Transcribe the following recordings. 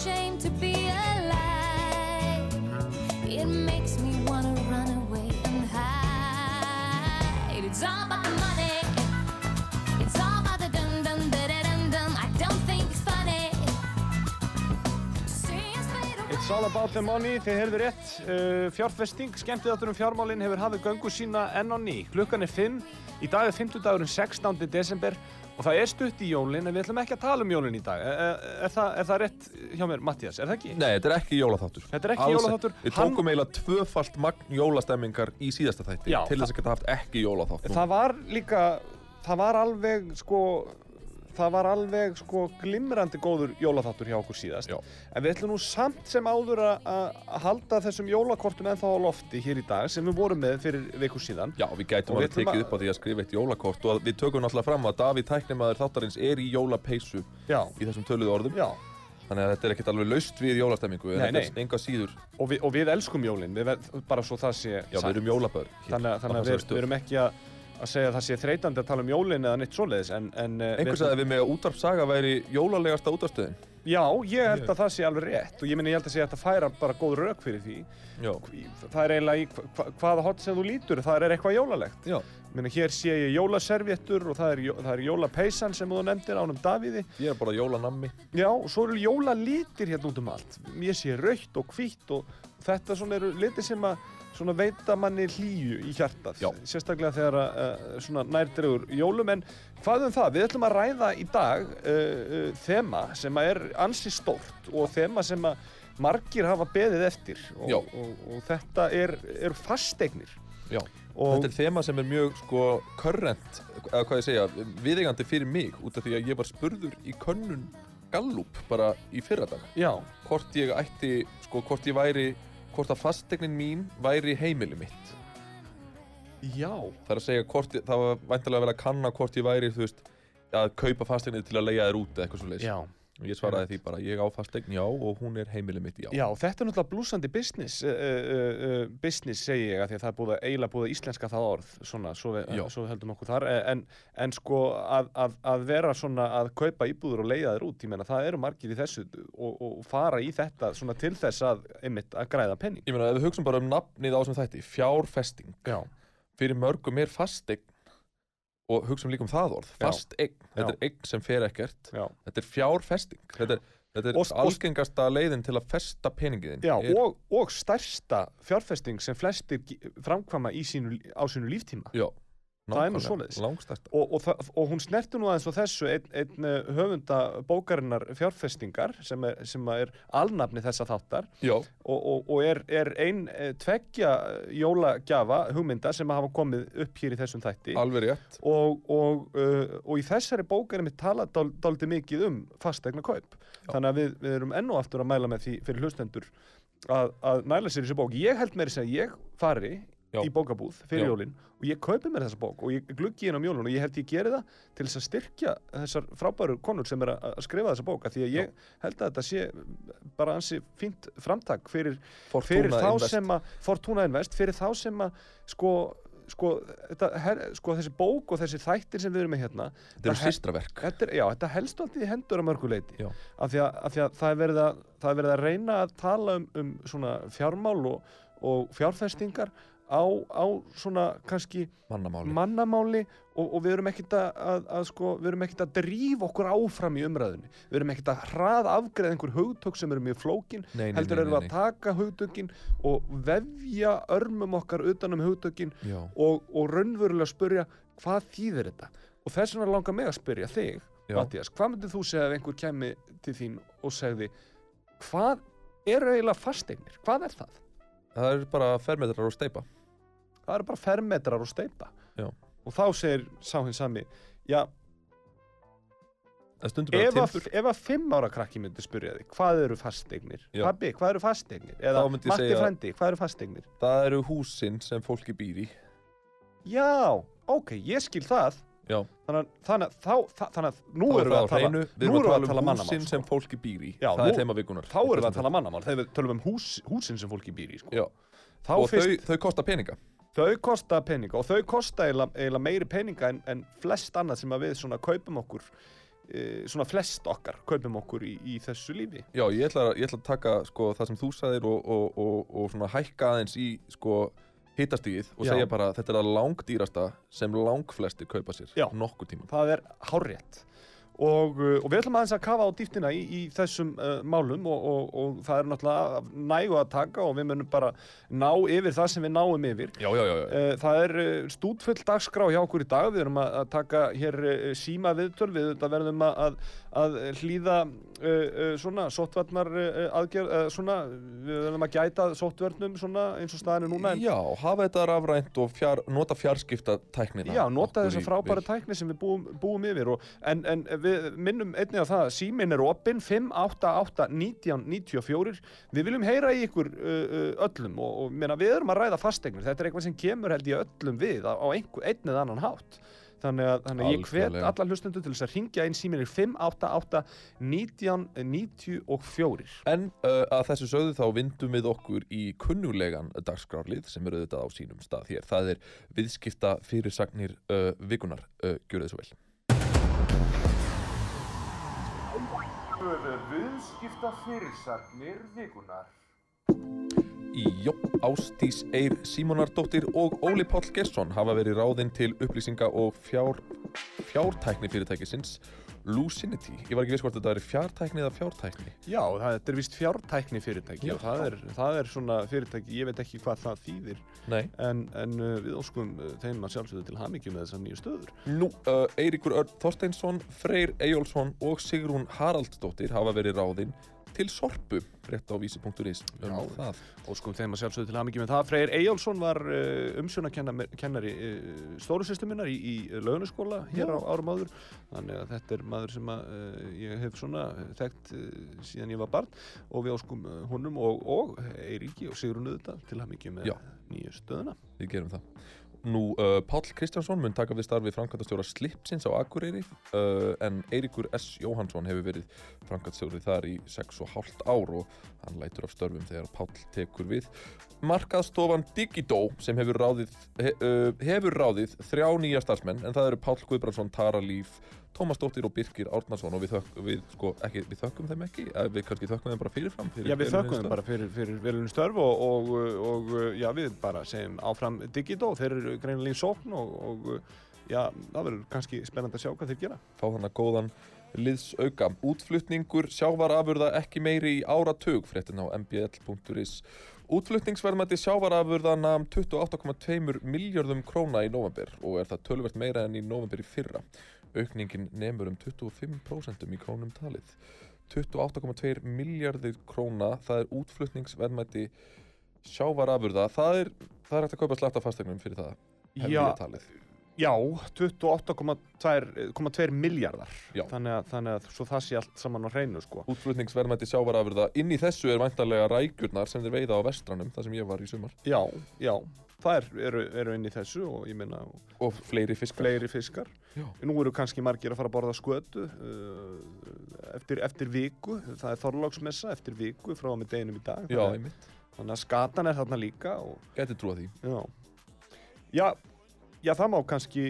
Ashamed to be alive. It makes me wanna run away and hide. It's all about the money. It's all about the dum dum da da dum dum. I don't think it's funny. It's all about the money, þið heyrðu rétt. Uh, fjárfesting, skemmtiðáttur um fjármálinn hefur hafið göngu sína enn á ný. Klukkan er 5, í dag er 50 dagurinn 16. desember og það er stutt í jólinn en við ætlum ekki að tala um jólinn í dag. Er, er, er, það, er það rétt hjá mér, Mattías? Er það ekki? Nei, þetta er ekki jólaþáttur. Þetta er ekki Alls jólaþáttur. Við Hann- tókum eiginlega tvöfalt magn jólastemmingar í síðasta þætti Já, til þess að geta haft ekki jólaþátt. nú. Það var líka, það var alveg sko, það var alveg sko glimrandi góður jólaþáttur hjá okkur síðast. Já. En við ætlum nú samt sem áður að- að að halda þessum jólakortum ennþá á lofti hér í dag sem við vorum með fyrir viku síðan. Já, við gætum Og við alveg ætlum tekið að- upp á því að skrifa eitt jólakort og að við tökum náttúrulega fram að Davíð tæknimaður þáttarins er í jólapeysu Já, í þessum töluðu orðum. já. Þannig að þetta er ekkert alveg laust við jólastemmingu, en þetta er enga síður. Og við, og við elskum jólinn, við, bara svo það sé Já, við erum jólabörn. Þannig, að- þannig að við, við erum ekki að, að segja að það sé þreytandi að tala um jólinn eða neitt svoleiðis, en... en eh, Einhver við- sagði að við með að útvarpsaga væri jólalegasta útvarpstöðin. Já, ég held að það sé alveg rétt og ég minni ég held að sé að færa bara góð rauk fyrir því. Já. Það er eiginlega í hva, hva- hvaða hot sem þú lítur, það er eitthvað jólalegt. Já. Minna, hér sé ég jólaservjettur og það er, það er jólapeysan sem þú nefndir ánum Davíði. Ég er bara jólanammi. Já, og svo eru jólalitir hérna út um allt. Ég sé raukt og hvítt og þetta svona eru litir sem að svona veita manni hlýju í hjartað. Já. Sérstaklega þegar uh, svona nærdregur jólum. En hvað um það? Við ætlum að ræða í dag uh, þema sem er ansi stórt og þema sem að margir hafa beðið eftir. Já. Og, og, og þetta er, er fasteignir. Já. Og Þetta er þema sem er mjög sko current, eða hvað ég segja, viðeigandi fyrir mig út af því að ég var spurður í könnun Gallup bara í fyrradag já, hvort ég ætti, sko hvort ég væri, hvort að fastegnin mín væri heimili mitt. já, Það er að segja hvort, það var væntalega vel að kanna hvort ég væri, þú veist, að kaupa fastegnir til að leia þér út eða eitthvað svo já. Og ég svaraði því bara, ég á fastegn, já, og hún er heimili mitt, já. Já, þetta er náttúrulega blúsandi business, uh, uh, uh, business segi ég að því að það er búið að eiginlega búið að íslenska það orð, svona, svo við, svo við heldum okkur þar, Eh, en, en sko að, að, að vera svona að kaupa íbúður og leiða þér út, ég meina það eru margir í þessu og, og fara í þetta svona til þess að, einmitt, að græða penning. Ég meina, ef við hugsaum bara um nafnið á sem þætti, fjárfesting, Já. fyrir mörgum er fastegn og hugsaum líka um það orð, Já. fastegn, þetta er eign sem fer ekkert, þetta er fjárfesting, þetta er, þetta er Og- algengasta leiðin til að festa peningiðin. Já er, og, og stærsta fjárfesting sem flestir í sínu, á sínu líftíma. já, nákvæmlega. Og, og, og hún snertur nú aðeins á þessu einn ein eh, höfunda bókarinnar fjárfestingar sem er, sem er alnafni þessa þáttar Já, og, og, og er, er ein eh, tveggja jólagjafa hugmynda sem hafa komið upp hér í þessum þætti. Rétt. og, og, og í þessari bók er mitt talað dál, dálítið mikið um fastegna kaup þannig að við, við erum enn og aftur að mæla með því fyrir hlustendur að, að næla sér þessu bók. Ég held meiri að ég fari Já. í bókabúð fyrir Já. jólin og ég kaupi mér þessa bók og ég gluggi inn á jólun og ég held ég geri það til þess að styrkja þessar frábæru konur sem er að, skrifa þessa bók af því að ég held að þetta sé bara ansi fínt framtak fyrir, fyrir þá Invest. sem að Fortuna Invest, fyrir þá sem að sko, sko, þetta, her, sko þessi bók og þessi þættir sem við erum með hérna Þetta eru sýstraverk. er, já, þetta helst alltaf í hendur að mörguleiti Já. af því að, af því að það, er verið að, það er verið að reyna að tala um, um svona fjármál og, og fjárfestingar á, á svona kannski Mannamáli. mannamáli og, og við erum ekkert að, að, að sko, við erum ekkert að drífa okkur áfram í umræðunni við erum ekkert að hraða afgreða einhver hugtök sem eru mjög flókin Nei, nei, heldur nei, erum við að taka hugtökin og vefja örmum okkar utan um hugtökin og, og raunverulega spyrja hvað þýðir þetta og þess vegna langar mig að spyrja þig. Mattias, hvað myndir þú segja ef einhver kemi til þín og segði hvað eru eiginlega fasteignir, hvað er það? Það er bara fermetrar og steipa það eru bara fermetrar og steipa Já. og þá segir sá hinn sami já, ef að, að fimm ára krakki myndi spyrja þig hvað eru fasteignir, pabbi, hvað eru fasteignir? Eða Matti segja- frendi, hvað eru fasteignir? Það eru húsin sem fólki býr í. Já, ok, ég skil það. Já, þannig að, að, að nú er erum við að tala Við nú erum að tala tala um mannamál, húsin sko. sem fólki býr í. Það er þema vikunar þá erum við að tala mannamál þegar við tölum um hús, húsin sem fólki býr í sko. Já, þá og þau kosta peninga þau kosta peninga og þau kosta eiginlega, meiri peninga en, en flest annað sem við svona kaupum okkur e, svona flest okkar kaupum okkur í, í þessu lífi Já, ég ætla, ég ætla að taka sko, það sem þú sagðir og, og, og, og svona hækka aðeins í sko, hitastíð og Já. segja bara þetta er að langdýrasta sem langflestir kaupa sér Já. nokkur tíma það er hárrétt og, uh, og við ætlum aðeins að kafa á dýftina í, í þessum uh, málum og, og, og það er náttúrulega nægu að taka og við munum bara ná yfir það sem við náum yfir Já, já, já, já. Uh, Það er uh, stútfull dagskrá hjá okkur í dag, við erum að, að taka hér síma viðtöl, við verðum að, að, að hlýða svona sóttvarnar aðgerð, svona, við verðum að gæta sóttvörnum svona eins og staðinu núna. En, Já, hafa þetta rafrænt og fjár, nota fjarskipta tæknina já, nota þessa frábæra tækni sem við búum, búum yfir og, en, en við minnum einnig á það að símin er opinn 588 1994 við viljum heyra í ykkur öllum og, og meina, við erum að ræða fasteignir þetta er eitthvað sem kemur held ég öllum við á, einhver, einn eða annan hátt þannig að, þannig að ég hvet alla hlustundu til þess að ringja inn símin er 588 1994 En uh, að þessu sögðu þá vindum við okkur í kunnulegan dagskrárlið sem eru þetta á sínum stað hér. Það er viðskipta fyrirsagnir uh, vikunar. Uh, Gjörðu þið svo vel. Viðskipta fyrirsagnir vikunar Jó, Ástís Eir Símonardóttir og Óli Páll Gesson hafa verið ráðinn til upplýsinga og fjár, fjártækni fyrirtækisins Lucinity. Ég var ekki viss hvort þetta er fjártækni eða fjártækni. Já, þetta er vist fjártækni fyrirtæki og það er, það er svona fyrirtæki, ég veit ekki hvað það þýðir Nei. en, en uh, við óskum uh, þeim að sjálfsögðu til hamingju með þessar nýju stöður Nú, uh, Eiríkur Örn Þorsteinsson, Freyr Eyjólfsson og Sigrún Haraldsdóttir hafa verið ráðinn til sorpu, rétt á vísi.is um Já. það. Óskum þeim að sjálfsögðu til hamingju með það. Freyr Eyjálsson var uh, umsjónakennari uh, stórusystu minnar í, í launaskóla hér á árum áður. Þannig að þetta er maður sem að, uh, ég hef svona þekkt síðan ég var barn og við óskum uh, honum og, og Eiríki og Sigrun auðvitað til hamingju með Já. nýju stöðuna. Við gerum það. Nú, uh, Páll Kristjánsson mun taka við starfi framkvæmdastjóra Slipsins á Akureyri uh, en Eiríkur S. Jóhansson hefur verið framkvæmdastjóri þar í 6,5 ár og hann lætur af störfum þegar Páll tekur við. Markaðstofan Digidó sem hefur ráðið, he, uh, hefur ráðið þrjá nýja starfsmenn en það eru Páll Guðbrandsson, Tara Líf, Tómas Dóttir og Birkir Árnason og við, þök, við, sko, ekki, við þökkum þeim ekki, við kannski þökkum þeim bara fyrirfram. Fyrir Já, við þökkum þeim bara fyrir, fyrir velunni störf og, og, og já, við bara segjum áfram Digidó, þeir eru greinilega í sókn og, og já, það verður kannski spennandi að sjá hvað þeir gera. fá þannig góðan liðsauka. Útflutningur sjávarafurða ekki meiri í áratug, fréttin á mbl.is. Útflutningsverðmætti sjávarafurða nam 28,2 miljardum króna í november og er það tölvert meira enn í november í fyrra. Aukningin nemur um 25% í krónum talið. 28,2 miljardir króna, það er útflutningsverðmætti sjávarafurða. Það er, það er hægt að kaupa slætta fastegnum fyrir það, hef Já, ég talið. já 28,2 miljardar. Já. Þannig að, þannig að það sé allt saman á hreinu, sko. útflutningsverðmætti sjávarafurða inn í þessu er væntanlega rækjurnar sem þeir veiða á vestranum þar sem ég var í sumar Já, já, það er, eru, eru inn í þessu og ég meina og fleiri fiskar. Fleiri fiskar. Nú eru kannski margir að fara að borða skötu uh, eftir, eftir viku, það er þorláksmessa eftir viku frá og með deginum í dag. Já, einmitt, þannig að skatan er þarna líka og gæti trúa því. Já, já, já það má kannski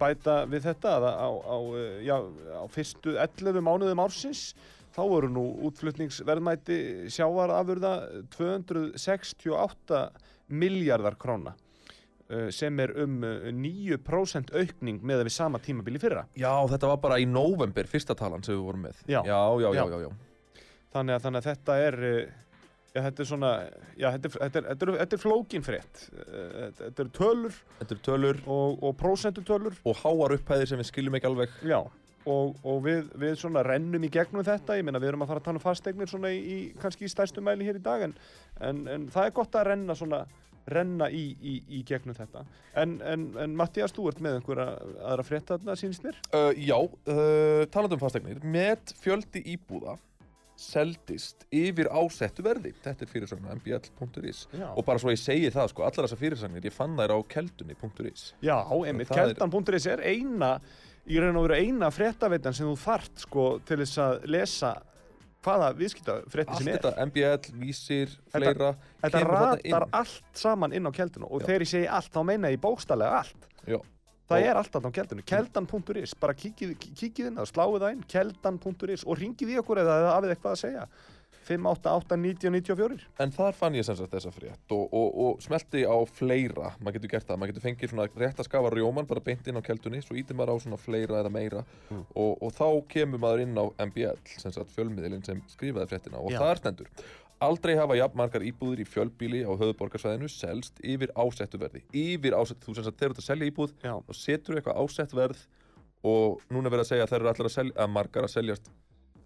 bæta við þetta að á, á, eh, já, á fyrstu 11 mánuðum ársins þá voru nú útflutningsverðmæti sjávarafurða 268 miljardar króna eh, sem er um eh, 9% aukning með við sama tímabil í fyrra. Já, þetta var bara í november, fyrsta talan sem við vorum með Já. já, já, já, Já. já. Þannig að, þannig að þetta er, eh, já, þetta er svona, já, þetta er, þetta er, þetta er, þetta er flókin frétt. Eh, Þetta, eru tölur tölur og, og prósentutölur og háar upphæðir sem við skiljum ekki alveg Já, og, og við, við svona rennum í gegnum þetta, ég meina við erum að fara að tala um fasteignir svona í, í kannski í stærstu mæli hér í dag en, en, en það er gott að renna svona renna í, í, í gegnum þetta en, en, en Mattias, þú ert með einhverja aðra frétta þarna sínst mér? Uh, já, uh, talandi um fastegnir, met fjöldi íbúða seldist yfir ásettu verði. Þetta er fyrirsögn á mbl.is og bara svo ég segi það, sko, allar þessar fyrirsagnir, ég fann þær á keldunni.is. Já, einmitt, keldan.is er eina í raun og veru eina fréttaveitan sem þú þart sko til þess að lesa hvaða viðskiptafrétti Allt sem er þetta, MBL, vísir, fleira, Þetta þarna ratar allt saman inn á kelduna og Já. þegar ég segi allt þá meina ég bókstallega allt. Já. Það Og- er allt þarna á keldunni. Keldan.is, bara kíkið, inn sláið það inn, keldan.is og ringið í okkur eða hafið eitthvað að segja. 588 90 94. En þar fann ég sem sagt þessa frétt og, og, og smelti á fleira, maður getur gert það, maður getur fengið svona rétt að skafa rjóman bara beint inn á keldunni, svo ítir maður á svona fleira eða meira Mm. og, og þá kemur maður inn á MBL, sem sagt fjölmiðlinn sem skrifaði fréttina og Já. þar stendur Aldrei hafa jafn margar íbúðir í fjölbíli á höfuborgarsvæðinu selst yfir ásettu verði. Yfir ásettu, þú sem sagt þegar þú ert að selja íbúð, Já. þá setur eitthvað ásett verð og núna er verið að segja að þeir eru allar að selja, að margar að seljast,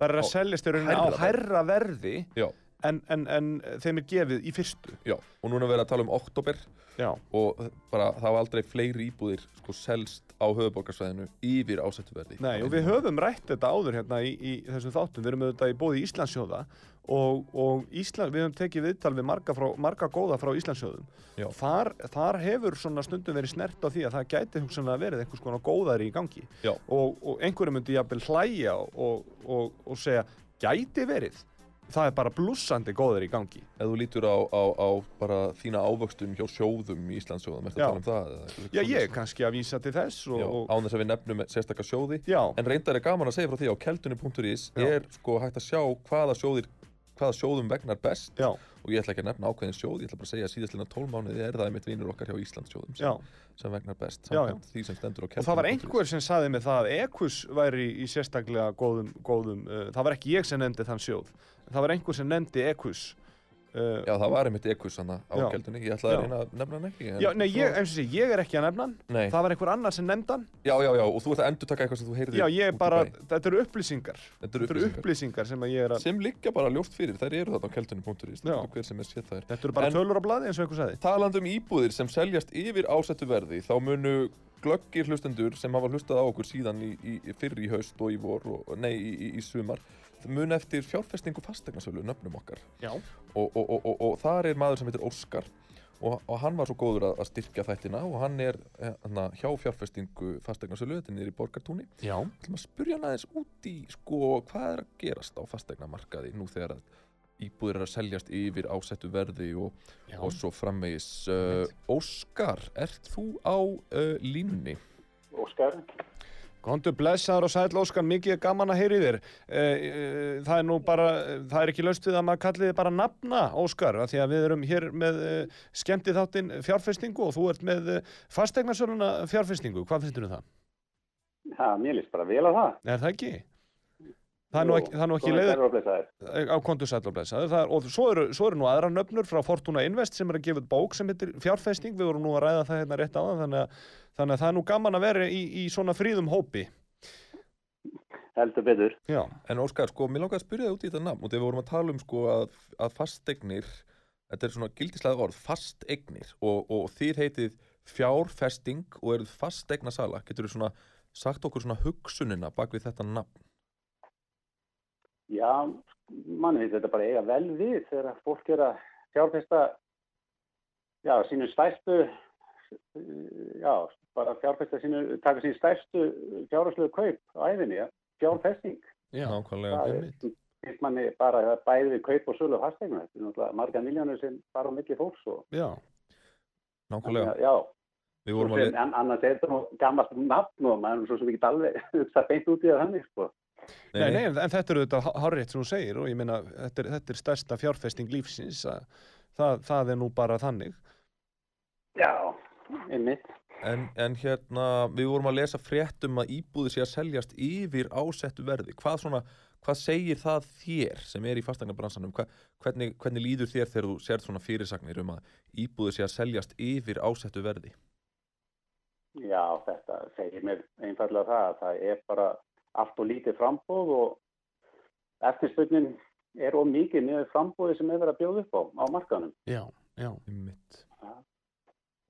Það er að seljast í rauninni á hærra verði já, en, en, en þeim er gefið í fyrstu. já, og núna er verið að tala um oktober Já. og bara það var aldrei fleiri íbúðir sko selst á höfuborgarsvæðinu yfir ásettu verði. Nei, og við höfum rætt þetta áður hérna í, í þessum þáttum, við erum auðvitað í bóði Íslandsjóða og, og Ísland, við höfum tekið viðtal við marga, frá, marga góða frá Íslandsjóðum. Þar, þar hefur svona stundum verið snert á því að það gæti hugsanlega verið einhvers konar góðari í gangi Já. og, og einhverju myndi jafnvel hlæja og, og, og segja gæti verið, það er bara blússandi góðari í gangi. Ef þú lítur á, á, á bara þína ávöxtum hjá sjóðum í Íslandsjóðum, ertu Já. að tala um það? Já, ég er kannski að vísa til þess og, Já, og án þess að við nefnum sérstakka sjóði. já, En reyndar er gaman að segja frá því á keldunni.is er sko hægt að sjá hvaða sjóðir hvaða sjóðum vegnar best. Já, og ég ætla ekki að nefna ákveðin sjóð, ég ætla bara að segja að síðastlega 12 mánuði er það einmitt vinur okkar hjá Íslandssjóðum já. sem, sem vegnar best Já, já. því sem stendur á Og það var einhver sem saði mig það að Ekus væri í sérstaklega góðum, góðum uh, það var ekki ég sem nefndi þann sjóð. Það var einhver sem nefndi Ekus uh, Já, það var einmitt hana á keldunni, ég ætlaði að Já. reyna að nefna hann ekki Já, nei, ég, eins og sé, ég er ekki að nefna hann. Nei. það var einhver annar sem nefndi hann. Já, já, já, og þú ert að endur taka eitthvað sem þú heyrðir Já, ég er í bara, þetta eru upplýsingar. Þetta eru upplýsingar. upplýsingar sem að ég er að sem liggja bara ljóst fyrir, þær eru þarna á keldunni.is Já. hver sem er séð þær. Þetta eru bara En- tölur á blaði eins og einhver sagði. Talandi um íbúðir sem seljast yfir ásettu verði þá munu glöggir hlustendur sem hafa hlustað á okkur síðan í, í, fyrr í haust og í vor og, nei, í, í, í sumar mun eftir fjárfestingu fastegnasölu nöfnum okkar. Já, og, og, og, og, og þar er maður sem heitir Óskar. Og, og hann var svo góður að, að styrkja þættina og hann er hana, hjá fjárfestingu fastegnasölu, þetta er í Borgartúni. Já, Þú maður að spurja hann aðeins út í sko, hvað er að gerast á fastegnamarkaði nú þegar að íbúðir er að seljast yfir ásettu verði og, og svo framvegis. Uh, Óskar, ert þú á uh, línunni? Óskar, Kondur blessaður og sæll Óskar, mikið gaman að heyri þér. E, e, það er nú bara, það er ekki laust við að maður kalli þið bara nafna Óskar, af því að við erum hér með e, skemmtið þáttinn fjárfestingu og þú ert með fastegnarsöluna fjárfestingu. Hvað finnst þér um það? já, mér líst bara vel á það. Er það ekki? Það er nú ekki, það er nú ekki leið á kontur sæll og blessaður. Það Er, og svo eru, svo eru nú aðra nöfnur frá Fortuna Invest sem er að gefa út bók sem heitir fjárfesting. Við vorum nú að ræða það hérna rétt á þannig að, þannig að það er nú gaman að vera í, í svona fríðum hópi. Heldur betur. Já, En Óskar, sko, mér langaði að spyrja þig út í þetta nafn og þegar við vorum að tala um sko að, að fastegnir, þetta er svona gildislega orð, fastegnir og, og þið heitið fjárfesting og eruð fastegnasala, getur þú svona sagt okkur svona hugsunina bak við þetta nafn? Já, manni þetta bara eiga vel við þegar fólk er að fjárfesta, já, sínu stærstu, já, bara fjárfesta sínu, taka sínu stærstu fjárhagslegu kaup á æfinni, ja. fjárfesting. já, Nákvæmlega. Það er, manni bara að það bæði við kaup og sölu fastegna. Þetta er náttúrulega marga miljónur sem fara á milli fólks og, já. Nákvæmlega. já, Við vorum að... en, annars er þetta nú gammalt nafn og maður er svo sem ekki alveg hugsa beint út í það þannig, sko. Nei, nei, en þetta eru þetta hárrétt sem þú segir og ég meina, þetta er, þetta er stærsta fjárfesting lífsins að það, það er nú bara þannig. Já, einmitt. En, en hérna, við vorum að lesa fréttum að íbúði sé að seljast yfir ásettu verði. Hvað svona, hvað segir það þér sem er í fastegnabransanum? Hva, hvernig, hvernig líður þér þegar þú sérð svona fyrirsagnir um að íbúði sé að seljast yfir ásettu verði? Já, þetta segir mér einfallega það að það er bara allt og lítið frambóð og eftirspurnin er of mikið með frambóði sem er verið að bjóða upp á á markaðunum. Já, já. Einmitt. Ja.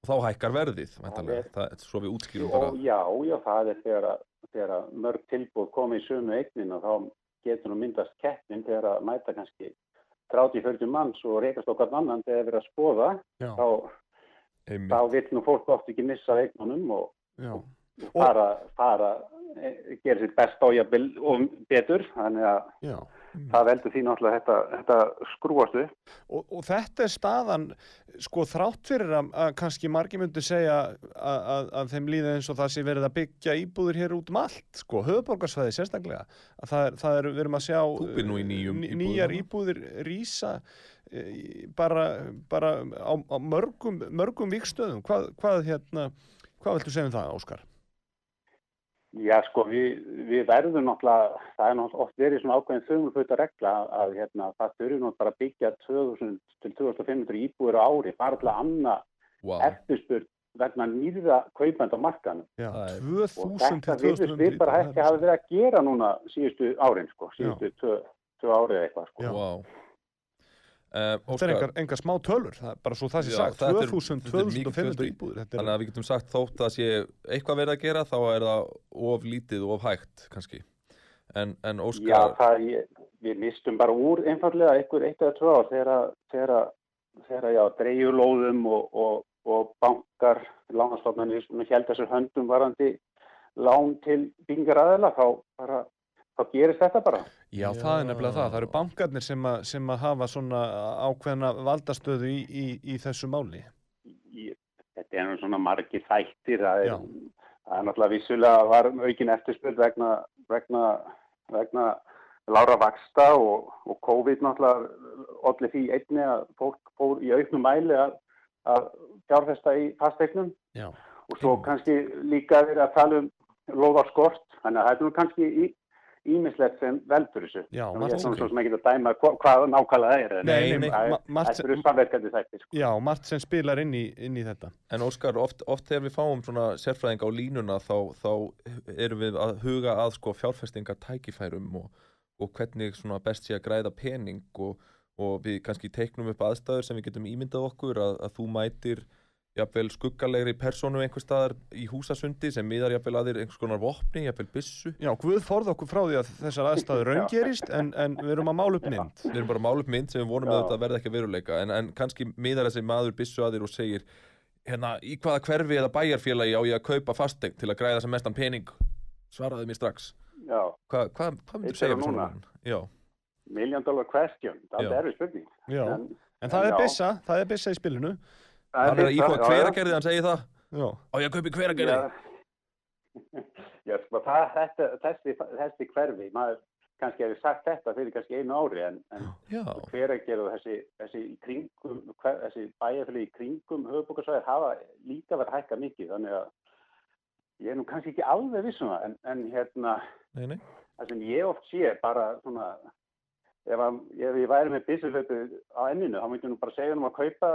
Og þá hækkar verðið, væntanlega. er- Það er svo við útskýrum Og bara. já, já, það er þegar, að- þegar að mörg tilbúð komið í sömu eignin og þá getur nú myndast keppnin þegar að mæta kannski 30-40 manns og reykast okkar annan þegar verið að skoða, Já, þá, þá vil nú fólk oft ekki missa eignunum og já. Fara, fara eh, gera sér best á jafnvel og betur, þannig að já. það veldur því náttúrulega þetta, þetta skrúast upp. Og, og þetta er staðan, sko, þrátt fyrir að, að kannski margir myndi segja að, að, að þeim líði eins og það sé verið að byggja íbúður hér út um allt, sko, höfuborgarsvæði sérstaklega. Að það er, það er, við erum að sjá í nýjum nýjar þarna. íbúðir rísa e, bara, bara á, á mörgum, mörgum vikstöðum. Hvað, hvað, hérna, hvað viltu segja um það, Óskar? Já, sko, við, við verðum náttúrulega, það er náttúrulega oft verið svona ákveðin þumulfauta regla að hérna, það þurfi náttúrulega bara að byggja 2000 til 2500 íbúður á ári bara til að anna Vá. eftirspurn vegna nýra kaupand á markanum. Já, Það er- 2000 Og til þetta 2000 við bara ekki hafa verið að gera núna síðustu árin, sko, síðustu tvö, árið eða eitthvað, sko. Já. Vá. Uh, Þetta er engar, engar smá tölur, það er bara svo það sé Já, sagt, þetta er- 2000, þetta er mikið 2500 fjöldi. íbúðir. Þetta Þannig að við getum sagt þótt að sé eitthvað verið að gera þá er það of lítið og of hægt kannski. En, en Já, Óskar, það, ég, við mistum bara úr einfallega einhver eitt eða tvö ár þegar, já, dreigulóðum og, og, og bankar, lánastofnarnir sem held þessar höndum varandi lán til byggingar aðeila, þá bara, þá gerist þetta bara. já, það er nefnilega það. Það eru Já. bankarnir sem, að, sem að hafa svona ákveðna valdastöðu í, í, í þessu máli. Í, þetta er nú svona margir þættir, það er, Já. það er náttúrulega vissulega var aukin eftirspurð vegna, vegna, vegna lára vaksta og, og COVID náttúrulega allir því einni að fólk fór í auknum mæli að, að fjárfesta í fasteignum Já, og svo kannski líka verið að tala um lóðarskort, þannig að það er nú kannski í, ímislegt sem veldur þessu. já, og ég er svona svo sem ekki að dæma hva, hvað nákvæmlega það er. en Nei, nei, það er- eru samverkandi þættir. Sko. já, margt sem spilar inn í, inn í þetta. en Óskar oft, oft þegar við fáum svona sérfræðinga á línuna þá, þá erum við að huga að sko fjárfestingar tækifærum og, og hvernig svona best sé að græða pening og, og við kannski teiknum upp aðstæður sem við getum ímyndað okkur að, að þú mætir jafnvel skuggalegri persónu einhver staðar í húsasundi sem miðar jafnvel að þér einhvers konar vopni, jafnvel byssu. Já, Guð forð okkur frá því að þessar aðstæður raungerist en, en við erum að mála upp mynd. við erum bara að mála upp mynd sem við vonum Já. að þetta verði ekki að veruleika en, en kannski miðar þessi maður byssu að þér og segir hérna, í hvaða hverfi eða bæjarfélagi á ég að kaupa fastegn til að græða sem mestan pening? Svaraði mér strax. Já, Hva, hvað, hvað myndir Veit segja það við svona núna? Hann er að já. hveragerði, hann segir það. Já, á ég að kaupa hveragerði? Já, já sko, það, þetta, þessi, þessi hverfi, maður kannski hefur sagt þetta fyrir kannski einu ári en, en Já, hver að gera þessi, þessi, í kringum, hver, þessi bæjarfélagi í kringum höfubókarsvæðir hafa líka verið hækka mikið þannig að ég er nú kannski ekki alveg vissum það en, en hérna nei, nei. það sem ég oft sé bara svona ef, að, ef ég væri með byssulöpu á enninu þá myndi ég nú bara segja um að kaupa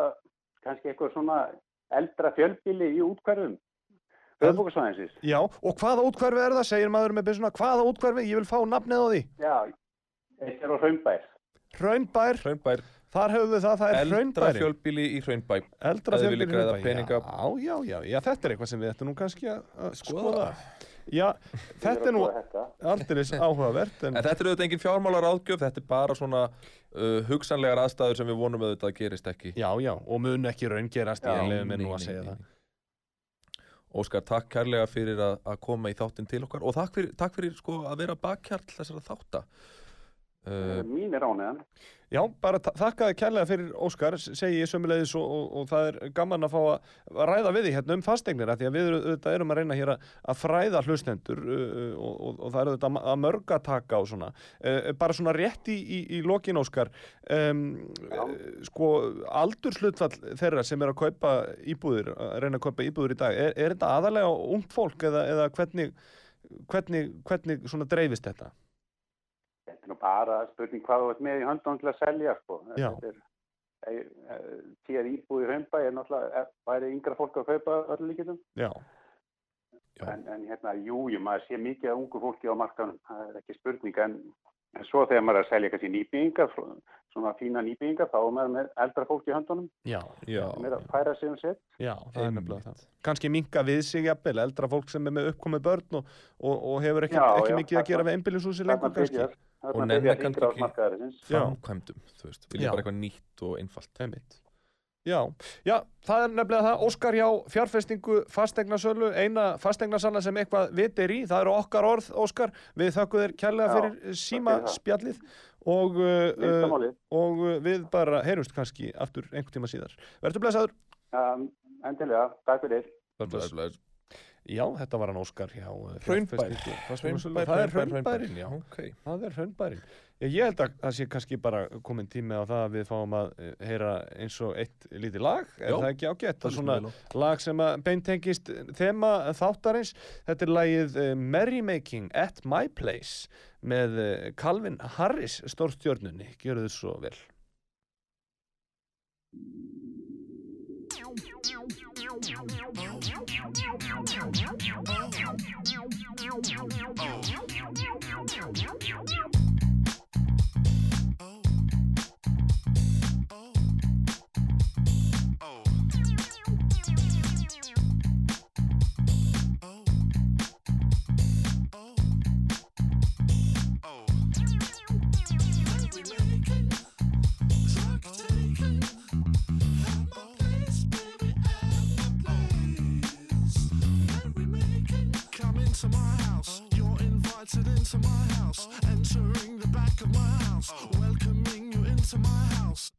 kannski eitthvað svona eldra fjölbíli í útkverfum höfubókarsvæðinsins já, og hvaða útkverfi er það, segir maður með byssuna, hvaða útkverfi, ég vil fá nafnið á því. Já, eitt er á Hraunbær. Hraunbær, Hraunbær, þar höfum við það, það er eldra Hraunbæri. fjölbíli í Hraunbæ Eldra græða Hraunbæ. peninga. Já, já, já, já, þetta er eitthvað sem við ættum nú kannski að að Skoða. skoða. Já, þetta er nú aldeilis áhugavert, en En þetta er auðvitað engin fjármálar áðgjöf, þetta er bara svona uh, hugsanlegar aðstæður sem við vonum auðvitað að gerist ekki. já, já, og mun ekki raungerast, ég mér Nei, nú að segja það. Óskar, takk kærlega fyrir að, að koma í þáttinn til okkar og takk fyrir, takk fyrir sko, að vera bakkjarl þessara þátta. Uh, Mín er ánæðan. Já, bara ta- þakka þið kærlega fyrir Óskar, segi ég sömulegis og, og, og það er gaman að fá að ræða við því hérna um fasteignir að því að við auðvitað erum að reyna hér að, að fræða hlustendur uh, og, og, og það eru auðvitað að mörg að taka á svona. Uh, bara svona rétt í, í, í lokin Óskar, um, sko aldurslutfall þeirra sem er að kaupa íbúðir, að reyna að kaupa íbúðir í dag, er, er þetta aðalega ungt fólk eða, eða hvernig, hvernig, hvernig svona dreifist þetta? Þetta er nú bara spurning hvað þú ert með í höndum til að selja, sko. Já. Þetta er, e, e, tíðar íbúi í Hraunbæ er náttúrulega, er, væri yngra fólk að kaupa öllu líkitum. Já. Já. En, en hérna, jú, jú, maður sé mikið af ungu fólki á markanum, það er ekki spurning, en, en svo þegar maður er að selja kannski nýbyggingar, svona fína nýbyggingar, þá er maður með eldra fólki í höndunum, Já, Já, sem er að færa sig um sitt. já, það er nefnilega það. Kannski minka við sig jafnvel, eldra fólk sem er með uppkomið börn og, og, og hefur ekki, Já, ekki já, mikið að gera við einbýlishúsi Þarna lengur kannski. Og byrjar kannski ekki- framkvæmdum, þú veist, vilja bara eitthvað nýtt og einfalt. Einmitt. Já, já, það er nefnilega það, Óskar hjá fjárfestingu fasteignasölu, eina fasteignasanna sem eitthvað vit er í, það eru okkar orð, Óskar, við þökkum þér kærlega fyrir síma fyrir það. spjallið og, uh, uh, og við bara heyrumst kannski aftur einhvern tíma síðar. Verður blessaður. Um, endilega, takk fyrir. Já, þetta var hann Óskar hjá uh, Hraunbær. Það er hraunbær, hraunbærin, hraunbær. já. Ok. Það er hraunbærin. Ég, held að það sé kannski bara komin tími á það að við fáum að eh, heyra eins og eitt lítið lag, er Já. það ekki ágætt? Það er svona lag sem að beintengist þema þáttarins. Þetta er lagið uh, Merrymaking at My Place með Calvin Harris stórstjörnunni. Gjörðu þið svo vel. Oh. Oh. Invited into my house. Entering the back of my house, welcoming you into my house.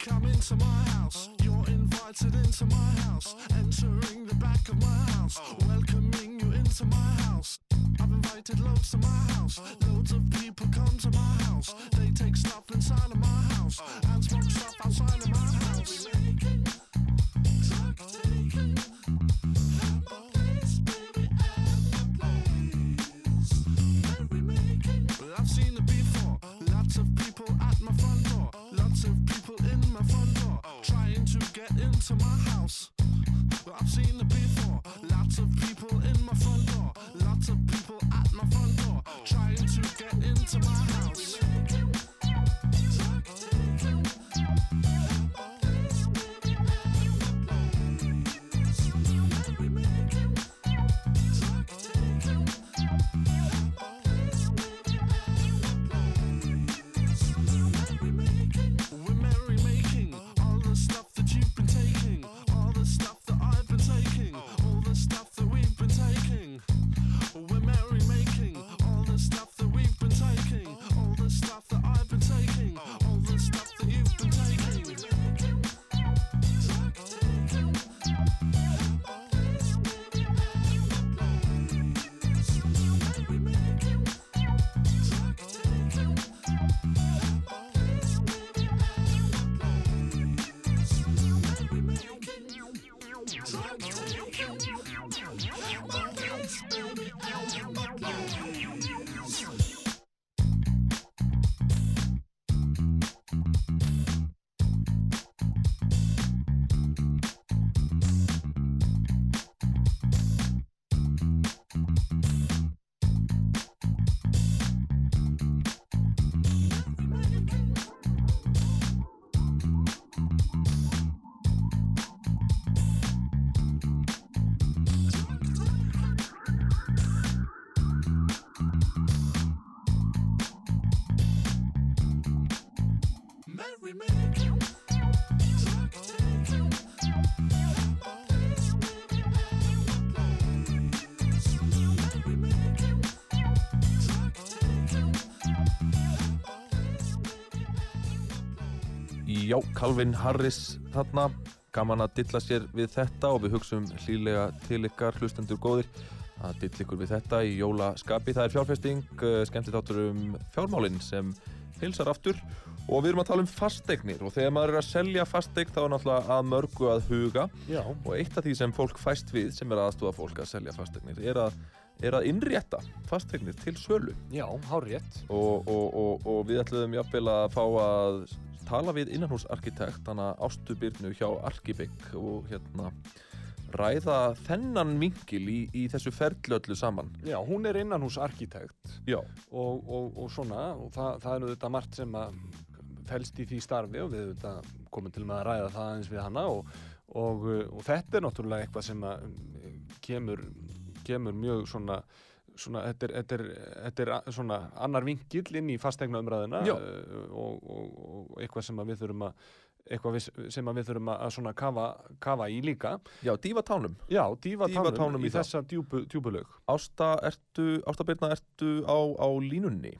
Come into my house, you're invited into my house. Entering the back of my house, welcoming you into my house. I've invited loads to my house, loads of people come to my house. They take stuff inside of my house and smoke stuff outside of my house. to my house. Well, I've seen the Beat. Já, Calvin Harris þarna, gaman að dilla sér við þetta og við hugsaum hlýlega til ykkar hlustendur góðir að dilla ykkur við þetta í jólaskapi. Það er fjárfesting, uh, skemmtið þáttur um fjármálinn sem hilsar aftur og við erum að tala um fasteignir og þegar maður er að selja fasteign þá er náttúrulega að mörgu að huga Já. og eitt af því sem fólk fæst við sem er aðstofa fólk að selja fasteignir er að, er að innrétta fasteignir til sölu Já, hár rétt. og, og, og, og við ætluðum jafnvel að fá að tala við innanhúsarkitekt hana Ástu Byrnu hjá Arkibygg og hérna ræða þennan vingil í, í þessu ferli öllu saman. Já, hún er innan hús arkitekt Já, og, og, og svona og það, það er auðvitað margt sem að felst í því starfi og við auðvitað komum til með að ræða það eins við hana og, og, uh, og þetta er náttúrulega eitthvað sem að um, kemur, kemur mjög svona Svona, þetta, er, þetta, er, þetta er svona annar vingill inn í fastegna umræðina Já. og, og, og eitthvað sem að við þurfum að eitthvað sem að við þurfum að svona kafa, kafa í líka já, dífa tánum. Já, dífa tánum, tánum í í þessa djúpu, djúpulög Ásta, ertu, Ásta Birna, ertu á, á línunni?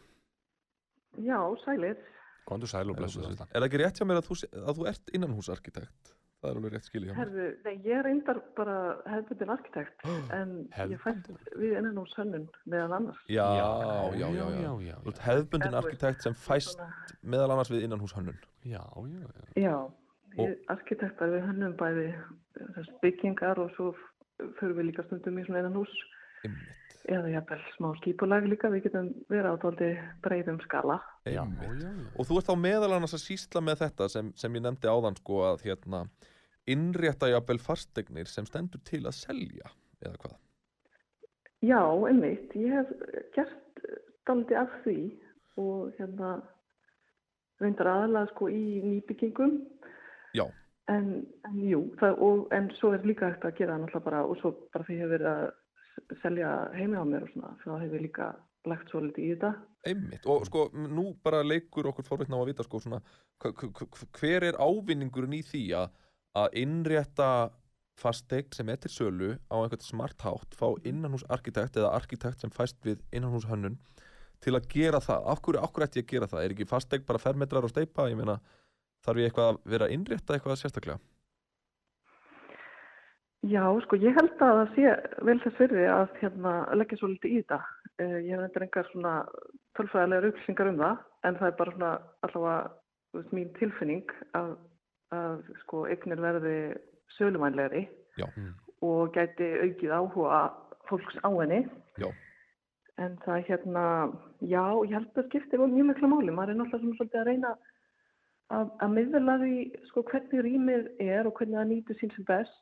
Já, sælir. Kondur sæl og blessu þetta Er það ekki rétt hjá mér að þú, að þú ert innanhúsarkitekt? Það er alveg rétt skilja hjá mér. Herðu, nei, ég er reyndar bara hefðbundin arkitekt, en ég fæst við innan úr sönnun meðal annars. Já, já, já, já. já, já, Þú ert hefðbundin arkitekt sem fæst Svona- meðal annars við innanhúshönnun. já, já, já. Já, ég, arkitektar við hönnum bæði þess byggingar og svo fyrir við líka stundum í svona innan hús Einmitt, eða jafnvel smá skipulag líka, við getum verið á tóldi breyðum skala. Já, einmitt. já, já. Og þú ert þá meðal annars að sýsla með þetta sem, sem ég nefndi áðan sko að hérna innrétta jafnvel fastegnir sem stendur til að selja eða hvað? Já, einmitt, ég hef gert daldi af því og hérna reyndar aðalega sko í nýbyggingum Já. en, en jú, það, og, en svo er líka hægt að gera náttúrulega bara og svo bara því ég hef verið að selja heimi á mér og svona, þá hef ég líka lagt svo litið í þetta. Einmitt, og sko nú bara leikur okkur forvitna á að vita sko svona hver er ávinningurinn í því að, að innrétta fastegn sem er til sölu á einhvern smart hátt, fá innanhús arkitekt eða arkitekt sem fæst við innanhús hönnun til að gera það, af hverju, hverju ætti ég að gera það, er ekki fastegn bara fermetrar og steipa, ég meina þarf ég eitthvað að vera innrétta eitthvað sérstaklega? Já, sko, ég held að það sé vel þess virði að hérna, leggja svo litið í þetta. Uh, ég hef endur engar svona tölfræðilegar upplýsingar um það, en það er bara svona allavega þú veist, mín tilfinning að, að sko, eignir verði sölumænlegri Já. Mm. og gæti aukið áhuga fólks á henni. Já. En það er hérna, já, ég held að skiptir mjög miklu máli. Maður er náttúrulega svona að reyna að, að miðla því sko, hvernig rýmið er og hvernig það nýtur sín sem best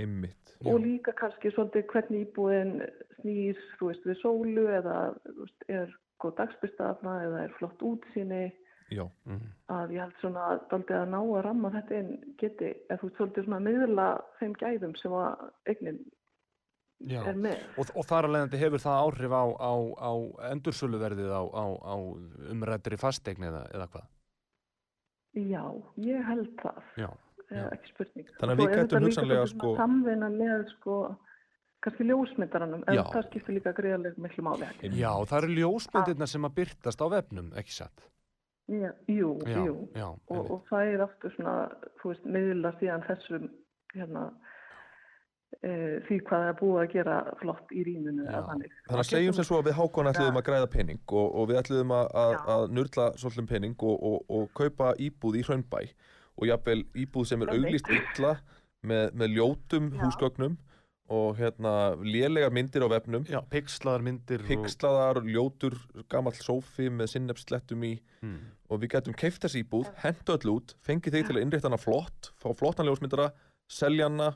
Einmitt, og líka kannski svolítið hvernig íbúðin snýr, þú veist, við sólu eða þú veist, er góð dagspyrstaðna eða er flott útsýni já, Mm. að ég held svona að ná að ramma þetta inn geti, eða þú veist, svolítið svona miðla þeim gæðum sem að eignin Já. er með. Og, og þar að leiðandi hefur það áhrif á, á, á endursöluverðið á, á, á umrættri fastegn eða, eða hvað? Já, ég held það, Já, Já. ekki spurning. Þannig að Svo við gætum hugsanlega, sko- Samvinna með sko, kannski ljósmyndaranum, en það skiptir líka greiðarlega miklu máli. ekki? já það eru ljósmyndirna sem að byrtast á vefnum, ekki satt? Já, jú, Já, jú. já, og, og það er aftur svona, þú veist, miðla síðan þessum hérna e, því hvað það er búið að gera flott í eða þannig. Þannig að segjum sem svo að við Hákon ætluðum að græða pening og, og við ætluðum að, að, að nurla svolítum pening og, og, og kaupa íbúð í Hraunbæ og jafnvel íbúð sem er auglýst illa með, með ljótum Já. húsgögnum og hérna lélegar myndir á vefnum Já, pixlaðar myndir pixlaðar, ljótur, gamall sófi með sinnefslettum í og... Mm. og við getum keift þessi íbúð, hentu öll út fengið þig til að innrétta hana flott fá flottan ljósmyndara, selja hana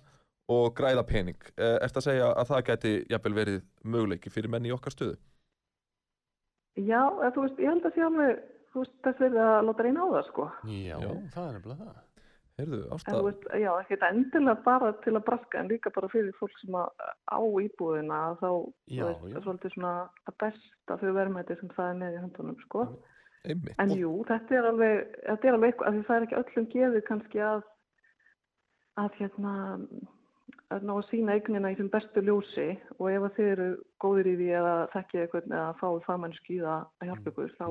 og græða pening. Eh, Ertu að segja að það geti jafnvel verið möguleiki fyrir menn í okkar stöðu? Já, þú veist, ég held að sé alveg, þú veist, þess verið að láta reyna á það, sko. Já, Já. það er nefnilega það. Heyrðu, En Ásta, þú veist, já, ekki þetta endilega bara til að braska, en líka bara fyrir fólk sem að á íbúðina, þá, Já, þú veist, já. er svolítið svona að besta fyrir verðmæti sem það er með í höndunum, sko. einmitt. En jú, þetta er alveg, þetta er alveg eitthvað, af því það er ekki öllum gefið kannski að, að hérna, að ná að sína eignina í þeim bestu ljósi og ef að þið eru góðir í því eða þekkið eitthvað eða fáið fagmennski í það að hjálpa ykkur, þá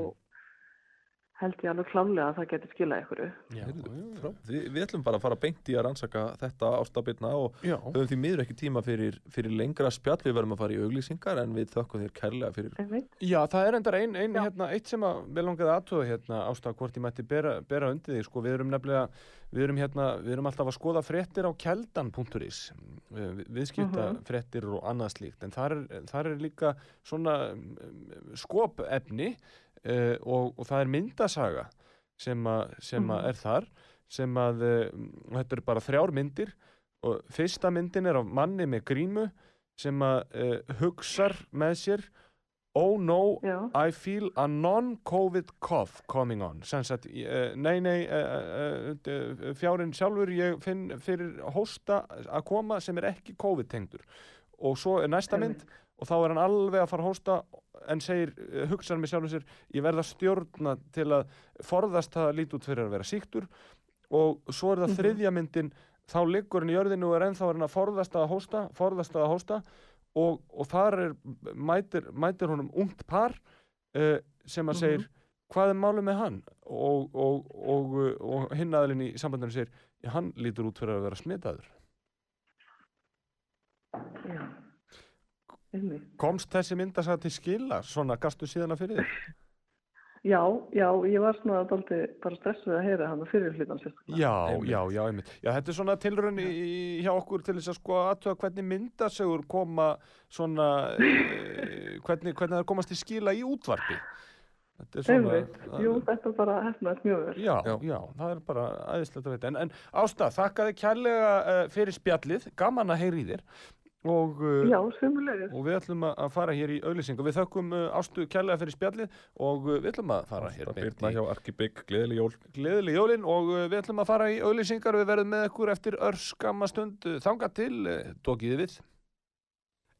held ég alveg klálega að það geti skilað ykkur. Já, já, já. frá, við, við ætlum bara að fara beint í að rannsaka þetta ástabirna og Já, höfum því miður ekki tíma fyrir, fyrir lengra spjall. Við verðum að fara í auglýsingar en við þökkum þér kærlega fyrir Einmitt. Já, það er endar ein, ein, hérna, eitt sem að við langaði aðtöða hérna, ástæða hvort ég mætti bera, bera undir því, sko, við erum nefnilega, við erum hérna, við erum alltaf að skoða fréttir á keldan.is, við, viðskipta fréttir og annað slíkt, en þar er, þar er líka svona um, skopefni uh, og, og það er myndasaga sem, a, sem að er þar, sem að, uh, þetta eru bara þrjár myndir og fyrsta myndin er af manni með grímu sem að uh, hugsar með sér Oh no, Já, I feel a non-COVID cough coming on. Sem sagt, uh, nei, nei fjárinn sjálfur ég finn fyrir hósta að koma sem er ekki COVID-tengdur og svo er næsta mynd og þá er hann alveg að fara að hósta en segir, uh, hugsaður með sjálfum sér ég verð að stjórna til að forðast það að líti út fyrir að vera síktur og svo er það þriðja myndin. Þá liggur hann í jörðinu og er ennþá hann að forðast að hósta forðast að hósta. Og, og þar er, mætir, mætir honum ungt par uh, sem að segir hvað er málið með hann? Og, og, og, og hinn aðlinn í sambandinu segir hann lítur út fyrir að vera smitaður. Já. Einmitt. komst þessi mynd að sagða til skila svona gastu síðan að fyrir þér Já, já, ég var svona daldi bara stressuð að heyra hann fyrir hlutan sérstaklega. Já, Einmitt. já, já, einmitt. Já, þetta er svona tilraun í, í- hjá okkur til þess að sko aðtöga hvernig myndasögur koma svona, e, hvernig, hvernig það komast í skila í útvarpi. Þetta er svona... Jú, þetta bara hefnaðist mjög vel. Já, Já. já, það er bara æðislegt að veit. En, en Ásta, þakka þið kærlega uh, fyrir spjallið, gaman að heyri þér og, uh, Já, og við ætlum að að fara hér í auðlýsingu. Við þökkum uh, Ástu kærlega fyrir spjallið og uh, við ætlum að fara hér gleðileg jól gleðileg jólin og við ætlum að fara í auðlýsingar við verðum með ykkur eftir örskamma stund uh, þangað til, tókiði við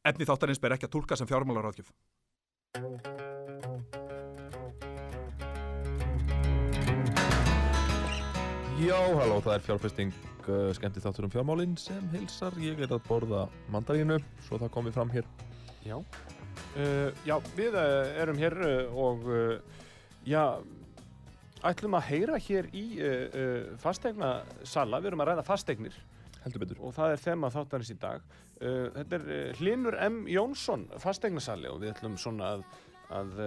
Efni þáttarins ber ekki að tólka sem fjármálaráðgjöf. Já, halló, það er fjárfesting uh, skemmti þáttur um fjármálinn sem heilsar. Ég er að borða mandarínu, svo það komið fram hér. Já, uh, já við uh, erum hér og uh, já, ætlum að heyra hér í uh, fastegna sala, við erum að ræða fastegnir Heldur betur. Og það er þema þáttarins í dag. Þetta er Hlinur M. Jónsson, fastegnasali og við ætlum svona að, að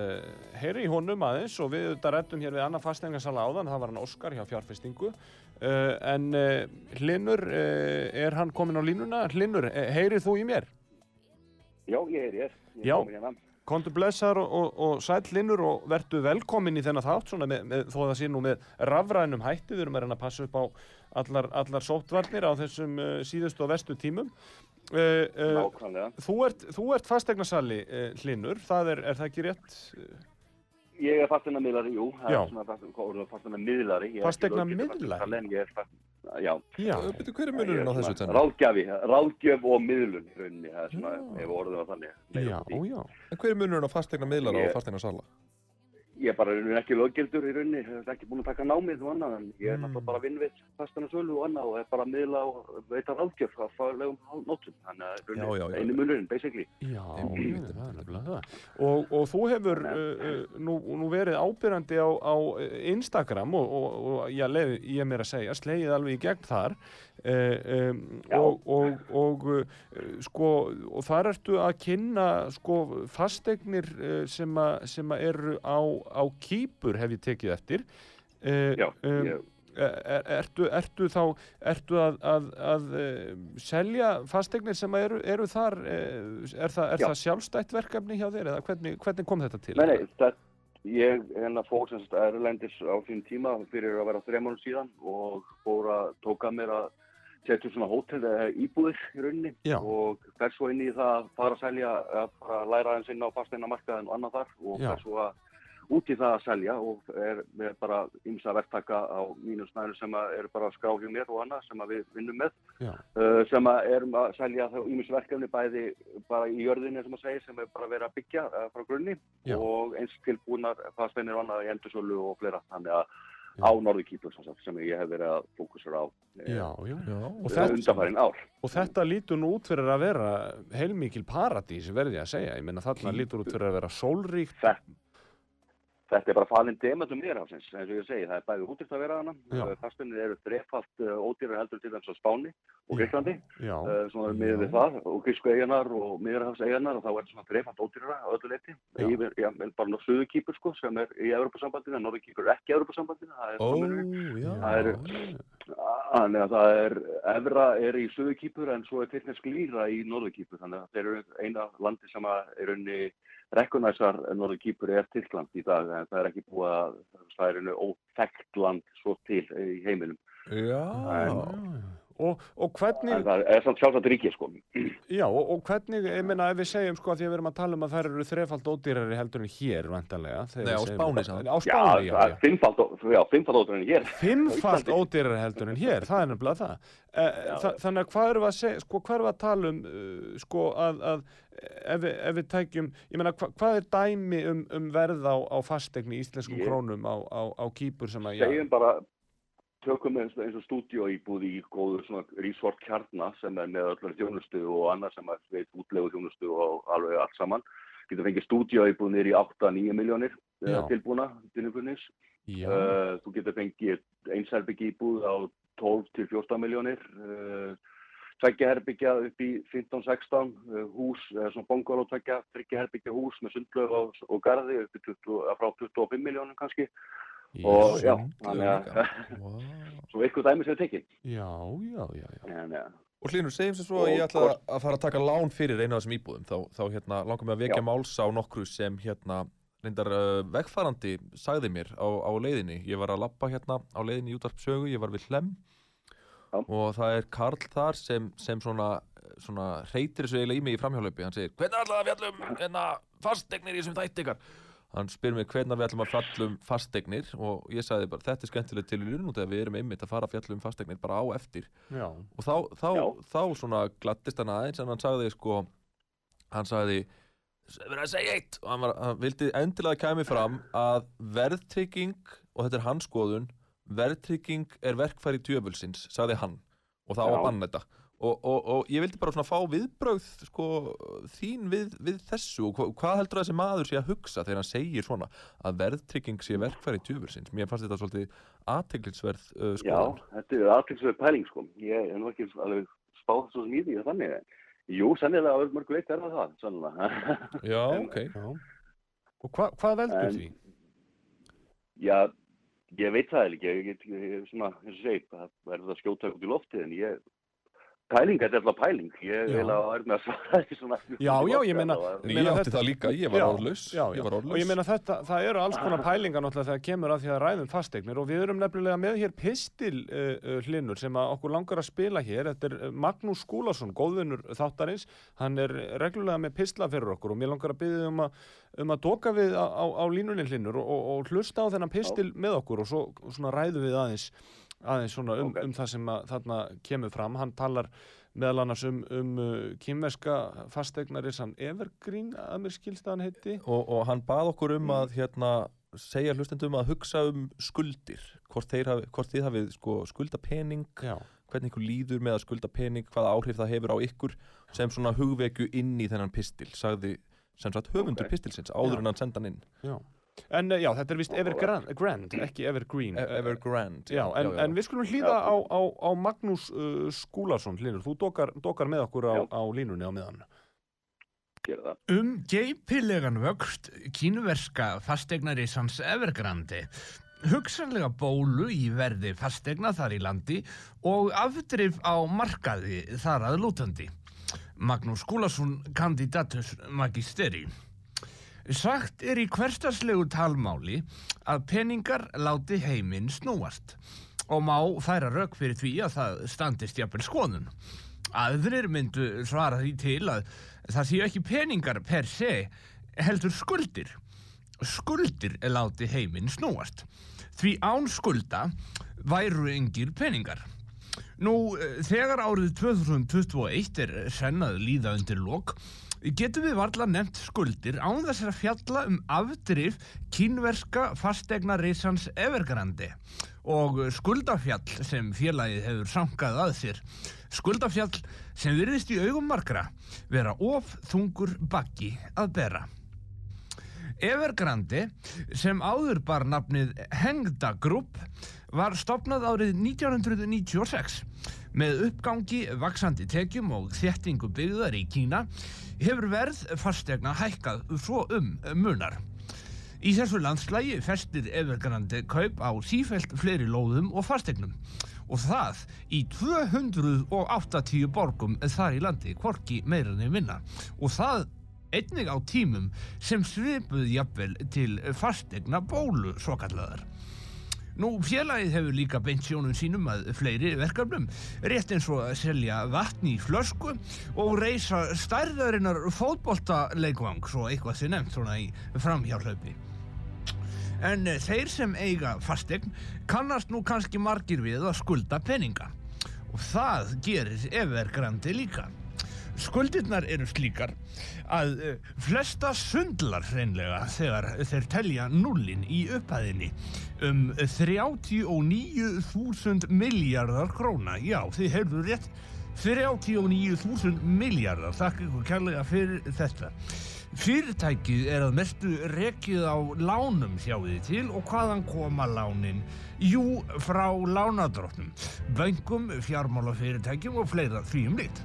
heyra í honum aðeins. Og við þetta rættum hér við annan fastegnasala áðan, það var hann Óskar hjá fjárfestingu. Uh, en uh, Hlinur, uh, er hann komin á línuna? Hlinur, heyrið þú í mér? Já, ég er ég. ég Já. Hérna. Kontu blessar og, og, og sæll Hlinur og vertu velkomin í þennan þátt svona með, með, þó það sé nú með rafrænum hætti, við erum að reyna að passa upp á allar, allar sóttvarnir á þessum síðustu og vestu tímum. Nákvæmlega. þú ert, ert fastegnasali uh, Hlinur, það er, er það ekki rétt? Ég er fasteina miðlari, jú. Það Já. er svona fasteina, fasteina miðlari. Er fasteina, já. Já, Byrju, hver er Ég munurinn á þessu tvennu? Ráðgjafi, ráðgjöf og miðlun í rauninni. Það er svona, Já. ef orðið var þannig. já, já. En hver er munurinn á fastegna miðlara Ég- og fastegna sala? Ég er bara ekki löggildur í rauninni. Ég er ekki búin að taka námið og annað. En ég er Mm. náttúrulega bara að vinna við fasteina sölu og annað og er bara að miðla og veita ráðgjöf á faglegum nótum. Þannig að rauninni já. einu munurinn, basically. Já, það er nefnilega það. Og, og þú hefur uh, uh, nú, nú verið ábyrjandi á, á uh, Instagram og, og, og já, leið, ég er mér að segja, slegið alveg í gegn þar uh, um, og, og, og, uh, sko, og þar ertu að kynna sko, fastegnir uh, sem, a, sem a eru á, á kýpur hef ég tekið eftir. Uh, Já, um, ég, Er, ertu, ertu þá ertu að, að, að uh, selja fastegnir sem eru, eru þar uh, er, það, er það sjálfstætt verkefni hjá þér eða hvernig, hvernig kom þetta til? Nei, nei, þetta, ég hérna fór sem sagt erlendis á sín tíma fyrir að vera þrejum árum síðan og fór að tóka mér að setja svona hótel eða íbúðir í rauninni Já. og fer svo inn í það að fara að selja, að fara að læra aðeins inn á fasteinamarkaðin og annað þar og fer svo að út í það að selja og er með bara ymsa verktaka á mínu snæður sem að eru bara að skrá hjá mér og annað sem að við vinnum með uh, sem að erum að selja þá ýmis verkefni bæði bara í jörðinni sem að segja sem er bara verið að byggja uh, frá grunni Já. og eins tilbúnar fasteinir og annað í endursölu og fleira þannig að Já. á Norðurkýpur sem, sagt, sem ég hef verið að fókusera á Já, já. Já, Og uh, þetta- Og þetta lítur nú út fyrir að vera heilmikil paradís verði ég að segja, ég meina þarna lítur út fyrir að vera sólríkt þetta, þetta er bara falin demöndum meðrafsins eins og ég segi, það er bæði útist að vera Já. hana fasteinir eru drefalt uh, ódýrar heldur til þess að Spáni og. Greiklandi uh, svona miður við það og grísku eiginar og miðurhafseiginar og þá er þetta svona þreifalt ódýrara á öllu leiti yfir, já, en bara ná söðukýpur sko sem er í Evropasambandinu, en Norðurkýpur er ekki í Evropasambandinu, það er. Það eru- Þannig að það er, Evra er í söðukýpur en svo er fyrtnesk lýra í Norðurkýpur, þannig að þeir eru eina landi sem er unni rekonæsar Norðurkýpur er Tyrkland í dag, en það er ekki búið að það er unni óþekkt land svo til í heiminum. Já, En- Og, og hvernig, En það er samt sjálfsagt ríki, sko. já, og, og hvernig, ég meina, ef við segjum sko að því að við erum að tala um að þær eru þrefald ódýrari heldur en hér, vantanlega. Nei, á Spáni. Á Já, það er fimmfald, ó- já, fimmfald ótrúin hér. Íslandi. ódýrari heldur en hér, það er nefnilega það. E, þa þannig að hvað við að sko, við að tala um, uh, sko, að, að ef, við, ef við tækjum, ég meina, hva, hvað er dæmi um, um verð á, á fastegni í íslenskum Ég- krónum á, á, á kýpur sem að, Segjum bara, tökum eins, eins og stúdíóíbúð í góður svona resort kjarna sem er með öllur þjónustu og annað sem er veit útlegu þjónustu og alveg allt saman. Getur fengið stúdíóíbúð niður í 8-9 miljónir Já. tilbúna til einhvernins. já, Uh, þú getur fengið einsherbyggi íbúð á 12 til 14 miljónir. Uh, tveggja herbyggja upp í 15-16 uh, hús, eða svona bongol og tveggja, tveggja herbyggja hús með sundlöf og, og garði upp í 20, eða frá 25 miljónum kannski. Og já, þannig að Wow. svo eitthvað dæmi sem er tekinn. já, já, já, já. En, ja. Og Hlynur, segjum sem svo að Og ég ætla hvort- að fara að taka lán fyrir einu af þessum íbúðum þá, þá hérna, langar mig að vekja Já. máls á nokkru sem hérna reyndar uh, vegfarandi sagði mér á, á leiðinni ég var að lappa hérna á leiðinni í útvarp sögu ég var við Hlem Já. Og það er Karl þar sem, sem svona, svona reytir þessu eiginlega í mig í framhjálöpi hann segir, hvernig ætlaði að fjallum hérna, fastegnir í þessum þætti ykkar? Hann spyr mig hvernig við ætlum að fjallum fastegnir og ég sagði bara, þetta er skemmtilegt til í lunu þegar við erum einmitt að fara að fjallum fastegnir bara á eftir. Já. og þá, þá, þá svona glattist hann aðeins en hann sagði sko hann sagði verið að segja eitt. Og hann, var, hann vildi endilega kæmi fram að verðtrygging og þetta er hans skoðun verðtrygging er verkfæri djöfulsins sagði hann og það á Já. að banna þetta og, og, og ég vildi bara svona fá viðbrögð sko, þín við, við þessu og hva, hvað heldur þessi maður sé að hugsa þegar hann segir svona að verðtrygging sé verkfæri djöfulsins mér fannst þetta svolítið aðteglisverð uh, já, skoðun þetta er aðtilsverð pæling sko. Ég er nú ekki alveg spáð svo sem í því að þannig. En, jú, sennilega að mörgu veit er það það, sannlega. já, En- ok já. Og hva, hvað veldur En- því? Já, ég veit það ekki, ég, ég, ég, svona, eins og segi, það verður það skjóta út í loftið, en ég, pæling, þetta er alltaf pæling, ég Já. vil að er með að svara því svona. Já, já, ég meina- ég átti þetta- það líka, ég var Já, orðlaus já, já. Ég var Og ég meina þetta, það eru alls konar pælingar náttúrulega þegar kemur að því að ræðum fasteignir og við erum nefnilega með hér pistil uh, uh, hlinur sem að okkur langar að spila hér. Þetta er uh, Magnús Skúlason, góðvinnur þáttarins. Hann er reglulega með pistla fyrir okkur og mér langar að byggja um að, um að doka við á, á, á línunni hlinur og, og, og hlusta á þennan pistil með okkur og svo svona ræðum við aðeins, aðeins svona um, Ok. um það sem að, þarna kemur fram. Hann talar meðal annars um, um uh, kýmverska fastegnarissan Evergreen að mér skilst að hann heiti. og, og hann bað okkur um að hérna, segja hlustendum að hugsa um skuldir Hvort, hafi, hvort þið hafið sko, skulda pening Já. Hvernig ykkur líður með að skulda pening Hvaða áhrif það hefur á ykkur Sem svona hugvekju inn í þennan pistil Sagði sem sagt höfundur Ok. pistilsins Áður Já. en hann senda hann inn Já. En uh, já, þetta er vist Evergrand, Grand, ekki Evergreen. E- Evergrande Já, en, en við skulum hlýða á, á, á Magnús uh, Skúlason, Linur. Þú dokar, dokar með okkur á, Já. á línunni á það. Um geipilegan vöxt kínuverska fastegnarisans Evergrande hugsanlega bólu í verði fastegna þar í landi og afdrif á markaði þar að lútandi. Magnús Skúlason, kandidatus magisteri. Sagt er í hverstarslegu talmáli að peningar láti heiminn snúast og má færa rauk fyrir því að það standist jafnvel skoðun. Aðrir myndu svara því til að það séu ekki peningar per se, heldur skuldir. Skuldir láti heiminn snúast. Því án skulda væru engir peningar. Nú, eh, þegar árið 2021 er sennað líða undir lok, getum við varla nefnt skuldir án þess að fjalla um afdrif kínverska fastegna reysans Evergrande og skuldafjall sem félagið hefur sankað að sér. Skuldafjall sem virðist í augum margra vera of þungur bakki að bera. Evergrande sem áður bar nafnið Hengda Group var stopnað árið 1996 með uppgangi, vaksandi tekjum og þéttingu byggðar í Kína hefur verð fastegna hækkað svo um munar. Í þessu landslægi festir Evergrande kaup á sífelt fleiri lóðum og fastegnum og það í 280 borgum þar í landi, hvorki meira nefn minna og það einnig á tímum sem svipuð jafnvel til fastegna bólu svo kallaðar. Nú, félagið hefur líka beint sjónum sínum að fleiri verkefnum, rétt eins og að selja vatn í flösku og reysa stærðarinnar fótboltaleikvang, svo eitthvað sé nefnt svona í framhjárhlaupi. En eh, þeir sem eiga fastegn kannast nú kannski margir við að skulda peninga. Og það gerir Evergrandi líka. Skuldirnar eru slíkar að uh, flesta sundlar hreinlega þegar þeir telja nullin í upphæðinni um 39.000 miljardar króna. Já, þið heyrðu rétt, 39.000 miljardar. Þakka ykkur kærlega fyrir þetta. Fyrirtækið er að mestu rekið á lánum hjá því til og hvaðan koma lánin? Jú, frá lánadróttum, böngum, fjármálafyrirtækjum og fleira því um lit.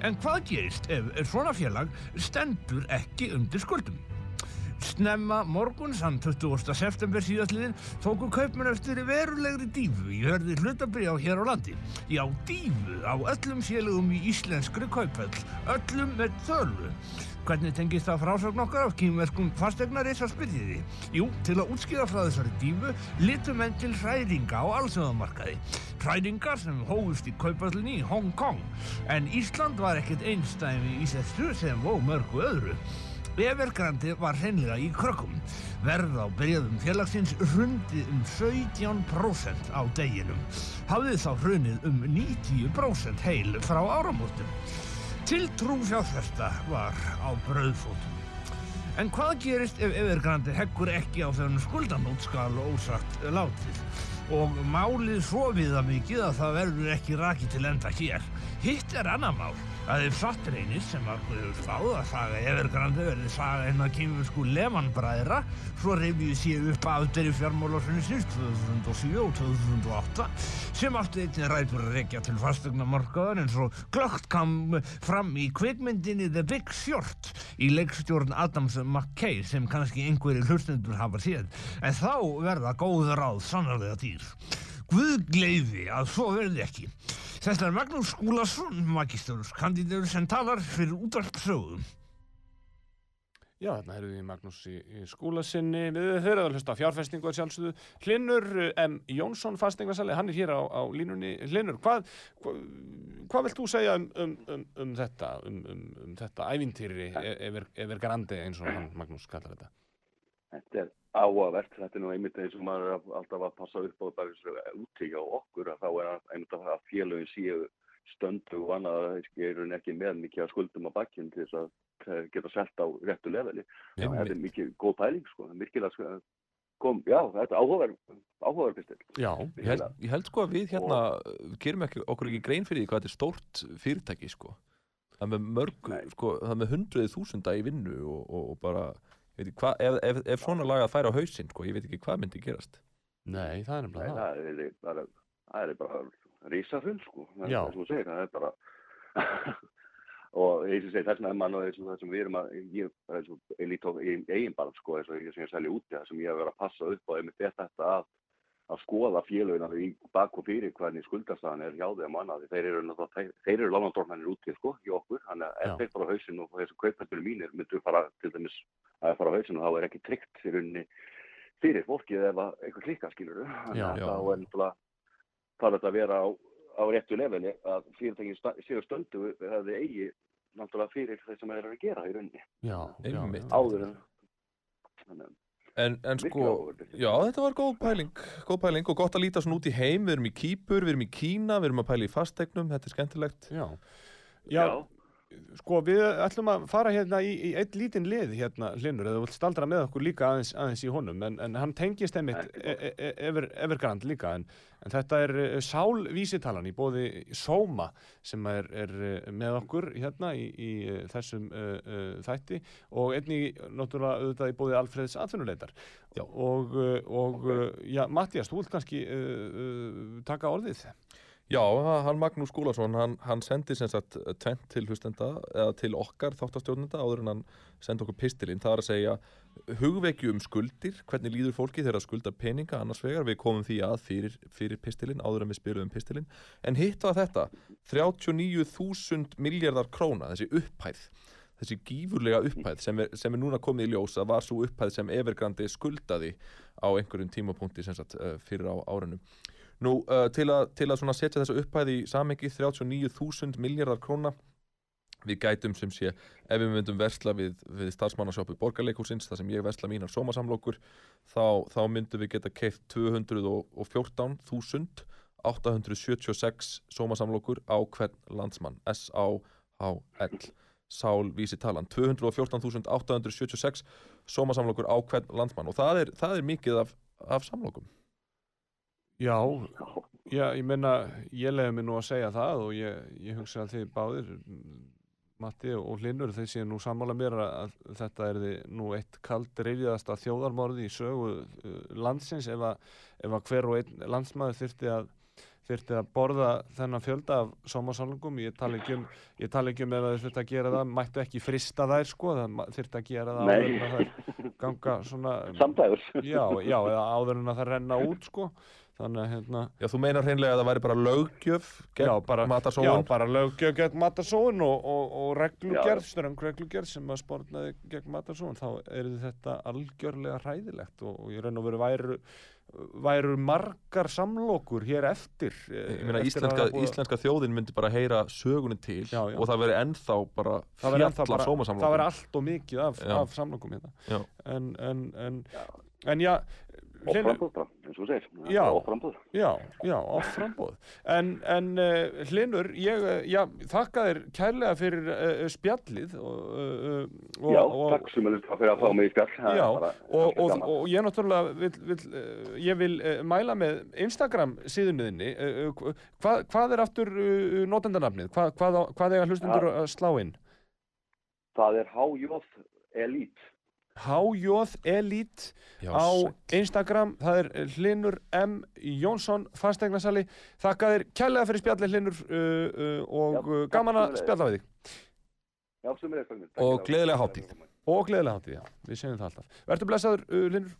En hvað gerist ef svona félag stendur ekki undir skuldum? Snemma morgun, sann 20. september síðastliðin, tóku kaupmenn eftir verulegri dífu í hörði hlutabrjá hér á landi. Já, dífu á öllum félögum í íslenskri kaupöll, öllum með þölu. Hvernig tengist það frásögn okkar af kýmverkum fastegnarins að spyrjiði? Jú, til að útskýra frá þessari dífu litum menn til hræringa á alþjóðamarkaði. Hræringar sem hófust í kaupallinni í Hong Kong. En Ísland var ekkert einstæmi í þessu sem og mörgu öðru. Evergrandi var hreinlega í krökkum. Verð á byrjaðum félagsins hrundi um 17% á deginum. Hafði þá hrunið um 90% heil frá áramótum. Tiltrú fjárfesta var á brauðfótum. En hvað gerist ef Evergrandi heggur ekki á þennan skuldanótskal ósagt látið? Og málið svo viða mikið að það verður ekki rakið til enda hér. Hitt er annar mál að ef satt reynist sem okkur hefur spáð að saga Evergrandi verði saga hennar kýmursku Lehmann-bræðra svo reyfið sér upp aðderi fjármálarsunnisins 2007 og 2008 sem átti einnig rætur að rekja til fastegnamarkaðan eins og glögt kam fram í kvikmyndinni The Big Short í leikstjórn Adams McKay sem kannski einhverjir hlustendur hafa séð en þá verða góð ráð sannarlega dýr. Guð gleiði að svo verði ekki. Þetta er Magnús Skúlason, magistörus kandidatur sem talar fyrir útvarpsögum. Já, þarna erum við Magnús í, í skúla sinni. Við höfum að hlusta á fjárfestingu að sjálfsögðu. Hlinur M. Jónsson, fastingarsali, hann er hér á, á línunni. Hlinur, hvað, hvað, hvað vilt þú segja um, um, um, um þetta, um, um, um þetta ævintýri efer, efer grandi eins og hann Magnús kallar þetta? Þetta er áhugavert, þetta er nú einmitt eins og maður er alltaf að passa upp á þessu úti hjá okkur að þá er einmitt að félögin séu stöndu og annað að þeir eru ekki með mikið að skuldum á bakkinn til þess að geta selt á réttu leveli. Þetta er mikið góð pæling sko, virkilega sko, kom, já, þetta er áhugaverð, áhugaverð pistil. Já, Ég held, ég held sko að við hérna og... gerum ekki, okkur ekki grein fyrir því hvað þetta er stórt fyrirtæki sko. Það með mörg, Nei. sko, það með hundruði þúsunda í vinnu og, og, og bara, hvað, ef, ef, ef svona lagað færi á hausinn, sko, ég veit ekki hvað myndi gerast. Nei, það er Nei, nefnilega það. það er bara, það er bara rísafull sko, það er það sem þú segir, það er bara og eins og segir þess vegna er mann og eins og það sem við erum að ég ég lít á eigin, barn sko, eins og ég sem ég selja úti, það sem ég hef verið að passa upp á einmitt er þetta að að skoða félögina í bak og fyrir hvernig skuldastaðan er hjá þeim annað, þeir eru eru lánandornarnir úti sko, í okkur, þannig að ef þeir fara á hausinn og þessu kaupmættunum mínir myndu fara til dæmis að fara á hausinn og þá er ekki tryggt fyrir unni fyrir fólkið ef að eitthvað klikka skilur Já, þá já. er náttúrulega þarf þetta að vera á, á réttu leveli að fyrirtækin sta- séu stöndu að þið eigi náttúrulega fyrir þeir sem eru að gera í rauninni. Já, já, áður en þannig að En, en sko, já, þetta var góð pæling, góð pæling og gott að líta svona út í heim, við erum í Kýpur, við erum í Kína, við erum að pæla í fastegnum, þetta er skemmtilegt. Já. Já, sko við ætlum að fara hérna í, í eitt lítinn lið hérna hlinur eða þú vilt staldra með okkur líka aðeins, aðeins í honum en, en hann tengist einmitt Ekki e- e- e- Evergrand líka en, en þetta er eh, sálvísitalan í bóði Sóma sem er, er eh, með okkur hérna í, í eh, þessum uh, uh, þætti og einnig náttúrulega auðvitað í bóði Alfreðs atvinnuleitar. Og, og uh, já, Mattias, þú vilt kannski uh, taka orðið Já, ha- hann Magnús Skúlason, hann, hann sendi sem sagt tvent til hlustenda, eða til okkar þáttastjórnenda áður en hann sendi okkur pistilinn. Það er að segja hugvekju um skuldir, hvernig líður fólki þegar skulda peninga annars vegar. Við komum því að fyrir, fyrir pistilinn, áður en við spyrum pistilinn. En hitt var þetta, 39.000 miljardar króna, þessi upphæð. þessi gífurlega upphæð sem er, sem er núna komið í ljós að var svo upphæð sem Evergrandi skuldaði á einhverjum tímapunkti sem sagt uh, fyrir á árunum. Nú, uh, til, að, til að setja þessa upphæð í samengi 39.000 miljardar króna. Við gætum sem sé ef við myndum versla við, við starfsmannasjópi borgarleikúsins þar sem ég versla mínar sómasamlokur þá, þá myndum við geta keift 214.876 sómasamlokur á hvern landsmann. S-A-H-L Sál vísi talan 214.876 sómasamlokur á hvern landsmann. Og það er, það er mikið af, af samlokum Já, já, ég meina, ég leiði mig nú að segja það og ég, ég hugsa að þið báðir, Matti og Hlinur, þeir séu nú sammála mér að, þetta er þið nú eitt kald reyðiðasta þjóðarmorði í sögu uh, landsins ef að, ef að hver og einn landsmaður þyrfti að þyrfti að borða þennan fjölda af sómasalungum, ég tala ekki um ég tala ekki um ef þeir þurfti að gera það mættu ekki frista þær sko, það þyrfti að gera það áður en að þær ganga svona Samdægur. já, já, eða áður en að það renna út sko þannig að hérna Já, þú meinar hreinlega að það væri bara löggjöf gegn matasóun? já, bara löggjöf gegn matasóun og, og, og reglugerð, Já. ströng reglugerð sem að spórnaði gegn matasóun. Þá er þetta algjörlega hræðilegt og, og ég raun og veru væru væru margar samlokur hér eftir Ég meina íslenska, íslenska þjóðin myndi bara heyra sögunin til Já, já. og það veri ennþá bara það verður fjall af sómasamlokum það verður allt og mikið af, af samlokum hérna. En, en, en, en já Og bara, eins og segir. Já. Og frambúð. Já, já, off frambóð. En, en uh, Hlinur, ég uh, já, þakka þér kærlega fyrir uh, spjallið og, uh, og, Já, og, takk sem að fyrir að fá mig í spjall. Já, er bara- og, og, og ég náttúrulega vil, vil, ég vil mæla með Instagram síðunniðinni hvað, hvað er aftur notendanafnið? Hvað, hvað, hvað eiga hlustundur að slá inn? Það er HJ Elite. HJ Elite Já, á. Instagram, það er eh, Hlinur M. Jónsson fastegnasali, þakka þér kærlega fyrir spjalli Hlinur uh, uh, og Já, uh, gaman að spjalla við þig Já, er. Og gleðilega hátíð. og gleðilega hátíð, já, við segjum það alltaf Vertu blessaður, uh, Hlinur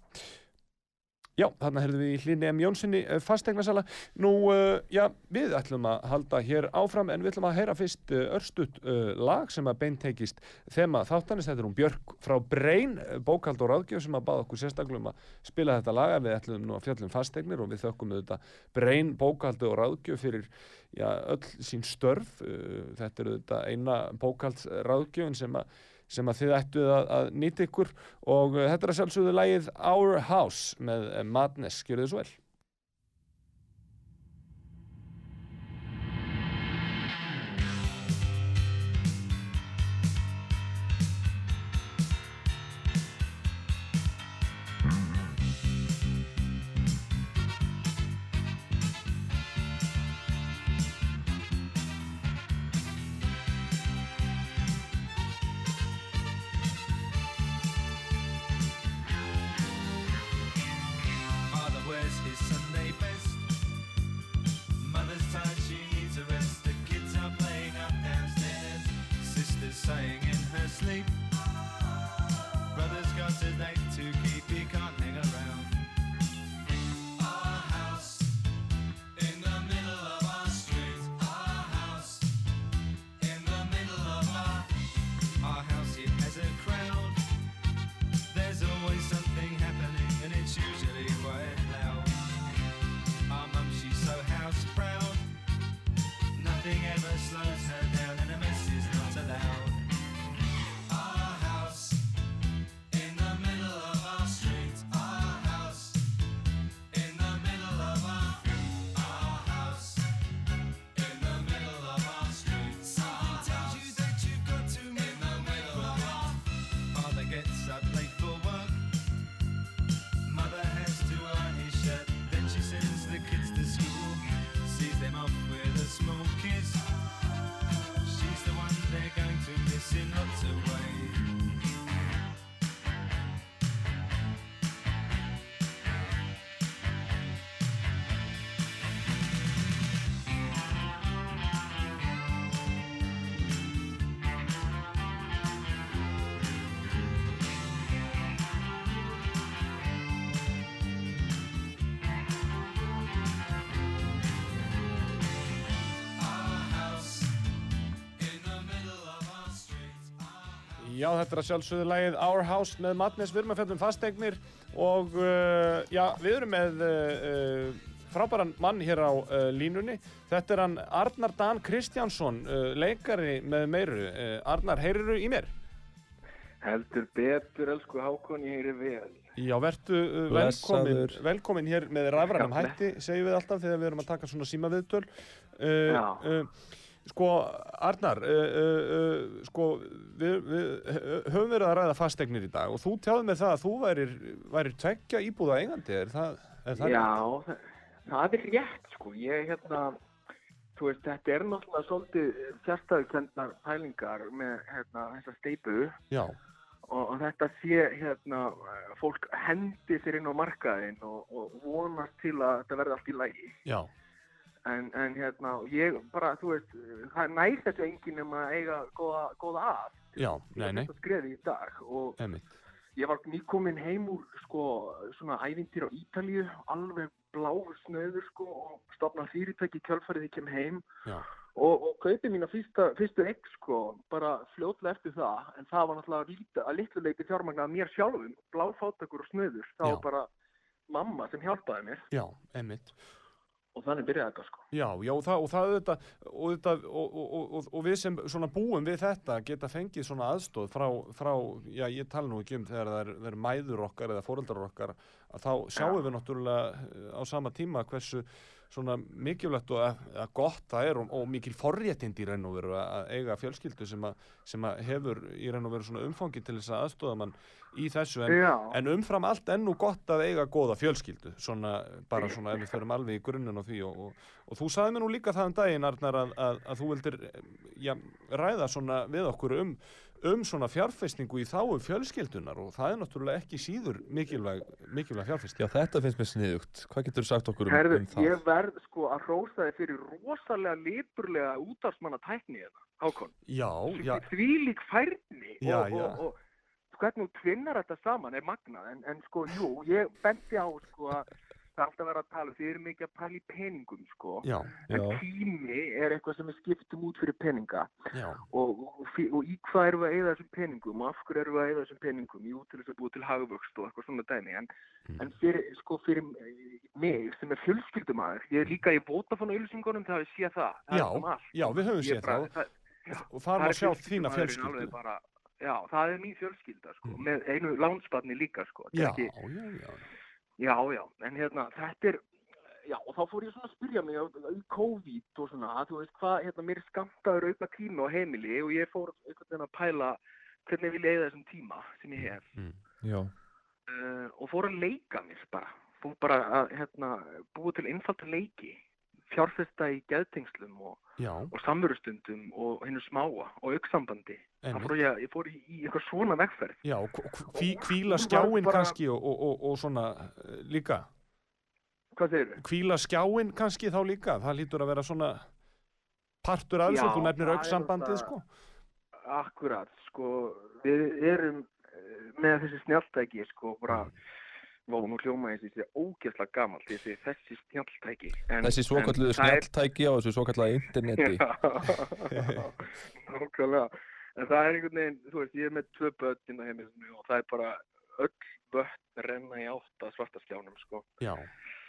Já, þarna heyrðum við í Hlini M. Jónssoni uh, fastegnasala Nú, uh, já, við ætlum að halda hér áfram en við ætlum að heyra fyrst uh, örstutt uh, lag sem að beintekist þema þáttanist, þetta er hún Björk frá Brein, bókald og ráðgjöf sem að baða okkur sérstaklega um að spila þetta lag. Við ætlum nú að fjallum fastegnir og við þökkum auðvitað Brein, bókaldi og ráðgjöf fyrir já, öll sín störf. Þetta er auðvitað eina bókalds ráðgjöfin sem að sem að þið ættuð að, að nýta ykkur. Og uh, þetta er að sjálfsögðu lagið Our House með uh, Madness, gjörðu þið svo vel Já, þetta er að sjálfsögðu lagið Our House með Madness, við erum að fjalla um fasteignir og uh, já, við erum með uh, uh, frábæran mann hér á uh, línunni. Þetta er hann Arnar Dan Kristjánsson, uh, leikari með meiru. Uh, Arnar, heyriru í mér? Heldur betur, elsku Hákon, ég heyri vel. Já, vertu uh, velkomin, velkomin hér með rafrænum Já, hætti, segjum við alltaf þegar við erum að taka svona símaviðtöl. Uh, Já. Sko, Arnar, uh, uh, sko, við, við höfum verið að ræða fasteignir í dag og þú tjáði með það að þú værir, værir tveggja íbúða eigandi, er það, er það Já, það, það er rétt, sko. Ég, hérna, þú veist, þetta er náttúrulega svolítið fjárstæðukendnar pælingar með, hérna, þessa steipu Já, og, þetta sé, hérna, fólk hendi sér inn á markaðinn og, og vonast til að þetta verði allt í lagi. já, En, en hérna, ég bara, þú veist, það nær þessu enginn um að eiga góða, góða að. já, nei, nei, Þetta skreði í dag og emitt. Ég var nýkomin heim úr sko svona ævintýr á Ítalíu, alveg blá snöður sko og stopna fyrirtæki kjálfarið ég kem heim Já, og, og kaupi mína fyrsta, fyrstu egg sko bara fljótlega eftir það en það var náttúrulega að litlu leiti fjármagnað mér sjálfum, bláfátakur og snöður, það Já. var bara mamma sem hjálpaði mér já, emitt. Og þannig byrjaði þetta sko. Já, já, og það, og það auðvitað, og, auðvitað og, og, og, og við sem svona búum við þetta geta fengið svona aðstóð frá, frá já, ég tala nú ekki um þegar það er, það er mæður okkar eða fóreldrar okkar, að þá sjáum við náttúrulega eh, á sama tíma hversu svona mikilvægt og að, að gott það er og, og mikil forréttind í raun og veru að eiga fjölskyldu sem að, sem að hefur í raun og veru svona umfangi til þess að aðstóða mann í þessu. En, en umfram allt ennú gott að eiga góða fjölskyldu svona, bara svona ef við förum alveg í grunninn á því og, og, og þú sagði mér nú líka það um daginn Arnar að, að, að þú vildir ja, ræða svona við okkur um um svona fjárfestingu í þáu fjölskyldunar og það er náttúrulega ekki síður mikilvæg, mikilvæg fjárfesting Já, þetta finnst mér sniðugt. Hvað getur þú sagt okkur um, Herðu, um það? ég verð sko að rósa þið fyrir rosalega liturlega útdagsmanna tækni hérna, Hákon. Já, já, því lík færni Já, og, já. og, og hvernig þú tvinnar þetta saman er magnað en, en sko, jú, ég benti á sko að það er alltaf verið að tala þið eru mikið að pæla í peningum sko. Já, en Já. tími er eitthvað sem við skiptum út fyrir peninga. Og, og, og í hvað erum við að eyða þessum peningum og af hverju erum við að eyða þessum peningum? Jú, til þess að búa til hagvöxt og eitthvað svona dæmi. En, Mm. en fyrir, sko, fyrir mig sem er fjölskyldumæður ég er líka í Vodafone auðlýsingunum það við sé það, það Já, er já, við höfum Ég séð það. og það er að sjá þína fjölskyldu. já, það er mín fjölskylda sko, Mm. með einu lánsbarni líka sko, Já, ekki, já, já, já, já, en hérna þetta er, já, og þá fór ég svona að spyrja mig í COVID og svona, þú veist hvað, hérna, mér skamtaður auka tíma á heimili og ég fór einhvern veginn að pæla hvernig vil ég eða þessum tíma sem ég hef. Já, uh, og fór að leika mér bara, fór bara að, hérna, búa til einfalda leiki fjárfesta í geðtengslum og, já, og samverustundum og hennu smáa og auksambandi. Ég, ég fór í, í eitthvað svona vegferð. Já, var skjáin bara- kannski og, og, og, og svona eh, líka? Hvað segir þau? hvíla skjáin kannski þá líka? Það lítur að vera svona partur af þessu, þú nefnir auksambandið náttúrulega- sko. Akkurat, sko. Við erum eh, með þessi snjáltæki sko bara Vá, nú hljóma ég þessi ógeðslega gamalt þessi þessi snjáltæki þessi svokalluðu er- snjalltæki á þessu svokalluðu interneti. Já, nákvæmlega. En það er einhvern veginn, þú veist, ég er með tvö börn inn á heimilinu og það er bara öll börn renna í átt að svartaskjánum, sko. Já,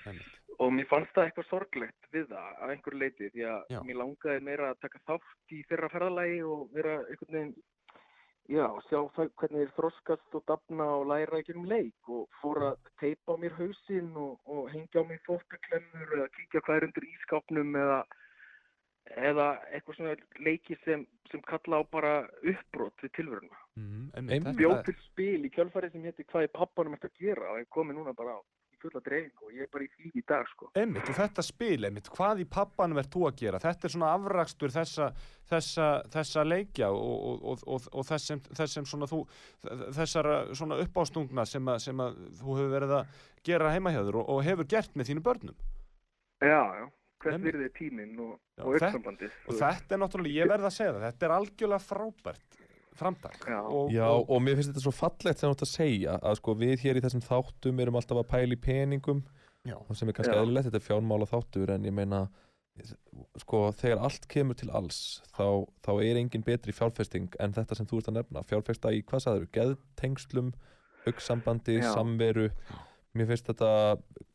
einmitt. Og mér fannst það eitthvað sorglegt við það af einhverju leiti því að Já. mér langaði meira að taka þátt í þeirra ferðalagi og vera einhvern veginn, já, sjá það hvernig þeir þroskast og dafna og læra í gegnum leik og fór að teipa á mér hausinn og, og hengja á mér fóttuklemmur eða kíkja hvað er undir ískápnum eða eða eitthvað svona leiki sem, sem kalla á bara uppbrot við tilveruna. Mm. Bjóð til spil í kjölfarið sem hétti hvað er pappanum eftir að gera og ég komi núna bara á fulla dreifingu og ég er bara í því í dag sko. Einmitt, og þetta spil, einmitt, hvað í pappanum ert þú að gera? Þetta er svona afrakstur þessa, þessa, þessa leikja og, og, og, og, og þess, sem, þess sem svona þú, þessara svona uppástungna sem, að, sem að þú hefur verið að gera heima hjá þér og, og hefur gert með þínu börnum. Já, já, hvert virði er tíminn og, uppsambandið. Og þetta er náttúrulega, ég verð að segja það, þetta er algjörlega frábært framtak. Já. Og, Já, og, og mér finnst þetta svo fallegt sem þú ert að segja að sko við hér í þessum þáttum erum alltaf að pæla í peningum já, og sem er kannski eðlilegt, þetta er fjármála þáttur en ég meina sko þegar allt kemur til alls þá, þá er engin betri fjárfesting en þetta sem þú ert að nefna fjárfesta í hvað sagður, geðtengslum auksambandi, Já. samveru mér finnst þetta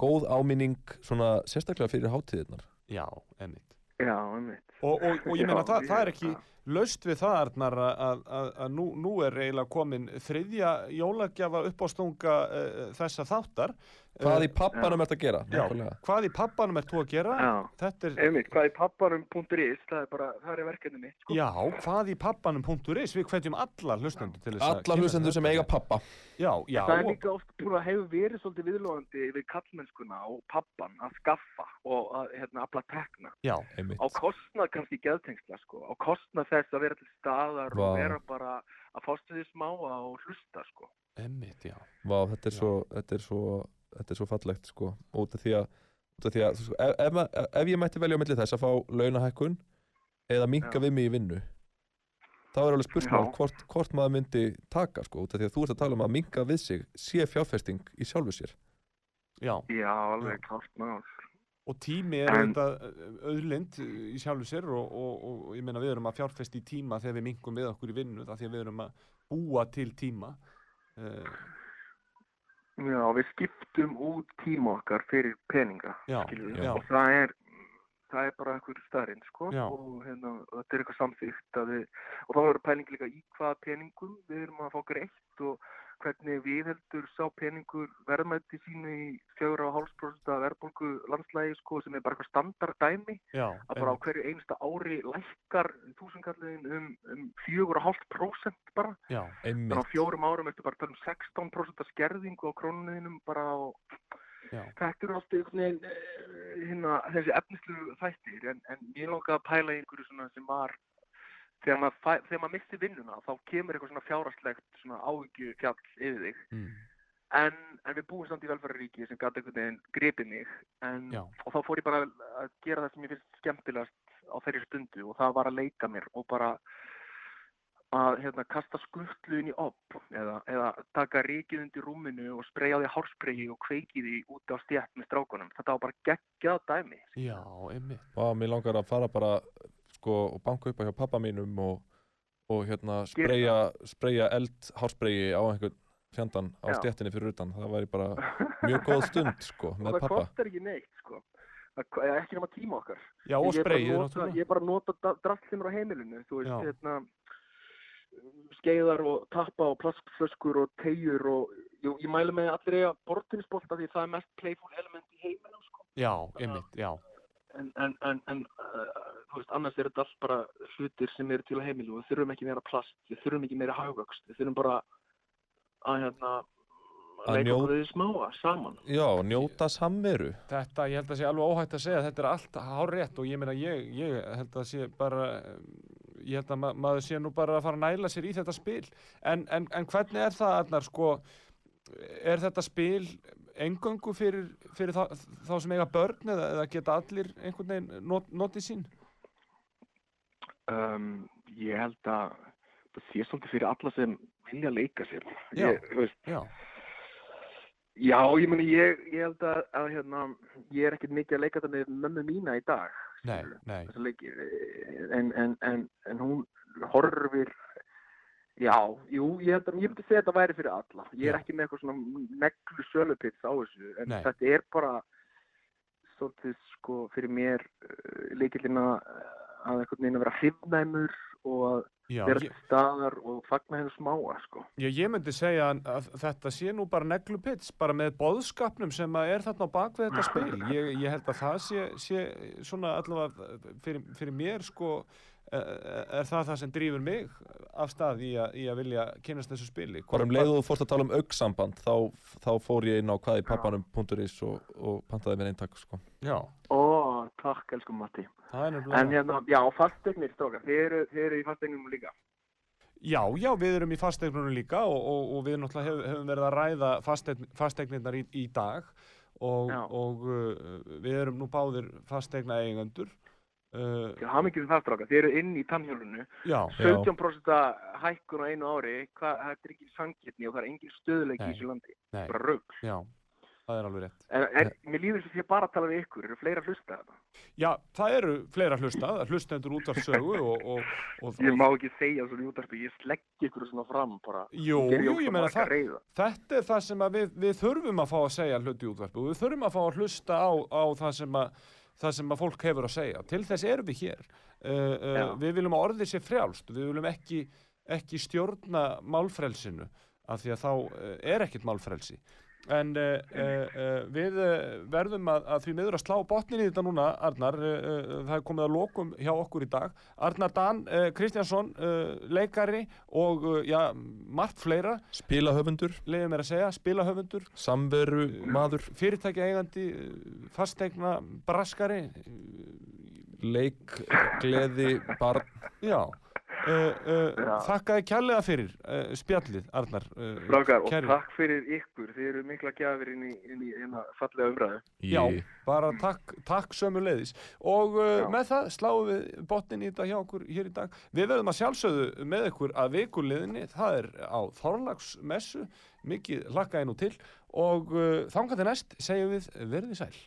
góð áminning svona sérstaklega fyrir hátíðirnar Já, einmitt. Já, einmitt. Og, og, og ég meina, það, það er ekki laust við það, Arnar, að, að, að nú, nú er eiginlega komin þriðja jólagjafa uppástunga uh, þessa þáttar. Hvað Eh, í pappanum ert að gera Já, nákvæmlega? hvað í pappanum ert þú að gera? Já. Þetta er, Einmitt, hvað í papparum.is, það er bara, það er verkefni mitt, sko. já, hvað í pappanum.is, við hvetjum alla hlustendur til þess að... alla kynna sér hlustendur sem eiga pappa Já, já. það er líka oft búin að hefur verið svolítið viðlóðandi við kallmennskuna og pappan að skaffa og að hérna, afla tekna Já, einmitt á kostnað kannski geðtengsla sko, á kostnað þess að vera til staðar Vá. og vera bara að fástu því smáa og hlusta sko. Emmitt, já. Vá, þetta er, Já. svo, þetta, er svo, þetta er svo fallegt sko. út af því að, út af því að sko, ef, ef, ma- ef ég mætti velja á milli þess að fá launahækkun eða minka Já. við mig í vinnu þá er alveg spursmál Já. hvort, hvort maður myndi taka sko, út af því að þú ert að tala um að minka við sig sé fjárfesting í sjálfu sér Já, Já, alveg klárt mál. og tími er auðvitað auðlind í sjálfu sér og, og, og, og ég meina við erum að fjárfesta í tíma þegar við mingum við okkur í vinnu það því að við erum að búa til tíma uh, Já, við skiptum út tíma okkar fyrir peninga, Já, já. og það er það er bara einhver starinn, sko Já. og hérna, þetta er eitthvað samþýtt við, og þá er pæling líka í hvaða peningum við erum að fá greitt og hvernig við heldur sá peningur verðmætti sínu í 4,5% verðbólgu landslægi, sko, sem er bara eitthvað standard dæmi Já, að bara á hverju einsta ári lækkar þúsunkalliðin um, um 4,5% bara. Já, þannig á fjórum árum ertu bara að tala um 16% skerðingu á krónuninum bara á þetta eru alltaf einhvern veginn eh, hérna, þessi efnislu þættir en, en ég langaði að pæla einhverju sem var þegar maður, fæ, þegar maður missi vinnuna þá kemur eitthvað svona fjárastlegt svona áhyggju fjall yfir þig mm, en, en við búum samt í velferðaríki sem gæti einhvern veginn gripið mig en, og þá fór ég bara að gera það sem ég finnst skemmtilegast á þeirri stundu og það var að leika mér og bara að hérna, kasta skuttlu inn í opp eða, eða taka ríkið undir rúminu og spreyja því hárspreyi og kveiki því út á stjætt með strákunum. Þetta var bara geggjað dæmi. já, einmitt. Mér langar að fara bara sko, og banka upp á hjá pappa mínum og, og hérna spreyja eldhárspreyi á einhvern fjandan á Já. stjettinni fyrir utan það væri bara mjög góð stund sko, með það pappa kostar ekki neitt, sko. Það eða ekki nema tíma okkar. Já, og Ég er bara að spreyið. Ég er bara að nota drastlimur á heimilinu, þú veist, Já. hérna, skeiðar og tappa og plastflöskur og tegjur og jú, ég mælu með allir eiga bortinsbolta því það er mest playful element í heiminum, sko. Já, einmitt, já. En, en, en, en uh, annars er þetta allt bara hlutir sem eru til á heimilu og við þurfum ekki meira plast, við þurfum ekki meira hagvöxt, við þurfum bara að, hérna, Að að leika njó- við smáa saman. Já, njóta samveru Þetta, ég held að sé alveg óhætt að segja að þetta er allt hár rétt og ég meina ég, ég held að sé bara ég held að ma maður sé nú bara að fara að næla sér í þetta spil en, en, en hvernig er það Arnar sko er þetta spil engöngu fyrir, fyrir þá, þá sem eiga börn eða, eða geta allir einhvern veginn not, notið sín Um, ég held að það sé svolítið fyrir alla sem vilja leika sér. Já. Ég, veist, Já, já, ég meni, ég, ég held að, að hérna, ég er ekkert mikið að leika þetta með mömmu mína í dag. nei, nei. En, en, en, en hún horfir, já, jú, ég held ég myndi segja að þetta væri fyrir alla. Ég er Já. ekki með eitthvað svona neglu sölupits á þessu, en Nei. þetta er bara svolítið, sko, fyrir mér uh, leikillina að einhvern veginn að vera hrifnæmur og að Já, vera ég, staðar og fagna hennu smáa sko. ég, ég myndi segja að, þetta sé nú bara neglupits bara með boðskapnum sem er þarna á bakvið þetta spil ég, ég held að það sé, sé svona allavega fyrir, fyrir mér sko er, það það sem drýfur mig af stað í, a, í að vilja kynast þessu spili? Bara um leiðu þú fórst að tala um auksamband þá, þá fór ég inn á hvað í pappanum.is og, og pantaði mér eintak sko. Já, Ó, takk elsku Matti. En hérna, já, fasteignir strókar, þið eru, þið eru í fasteignum líka? Já, já, við erum í fasteignunum líka og, og, og við náttúrulega hef, hefum verið að ræða fasteign, fasteignirnar í, í dag og, uh, við erum nú báðir fasteigna eigendur uh, Já, hafa mikið um það strókar, þið eru inn í tannhjólunu Já, 17% hækkun á einu ári hvað, þetta er ekki sangirni og það er engin stöðuleiki Nei. í þessu landi nei, bara rugg já það er alveg rétt. En er, mér líður þess að ég bara að tala við ykkur, eru fleira að hlusta þetta? Já, það eru fleira hlusta, hlustendur útvarpsögu og, og, og, Ég má ekki segja svona í útarpi, ég slegg ykkur svona fram bara. Jú, jú, ég meina það, þetta er það sem að við, við þurfum að fá að segja hluti í útvarpi og við þurfum að fá að hlusta á, á það, sem að, það sem að fólk hefur að segja. Til þess erum við hér. Uh, uh, við viljum að orðið sé frjálst, við viljum ekki, ekki stjórna málfrelsinu af því að þá uh, er ekkert málfrelsi. En uh, uh, uh, við verðum að, að því miður að slá botnin í þetta núna, Arnar, það er komið að lokum hjá okkur í dag. Arnar Dan Kristjánsson, leikari og já, margt fleira, Spilahöfundur, leiðum mér að segja, spilahöfundur, samveru maður, fyrirtækja eigandi, fastegna, braskari, leik, gleði, barn. já. Uh, uh, Já. þakkaði kærlega fyrir uh, spjallið, Arnar. Uh, Strákar, og takk fyrir ykkur, þið eru mikla gjafir inn í, inn í eina fallega umræðu. Já, bara takk, takk sömu leiðis og uh, Já. með það sláum við botnin í þetta hjá okkur hér í dag. Við verðum að sjálfsögðu með ykkur að vikuleðinni, það er á Þorlagsmessu, mikið hlakkaði nú til og uh, þangað til næst segjum við verðið sæl.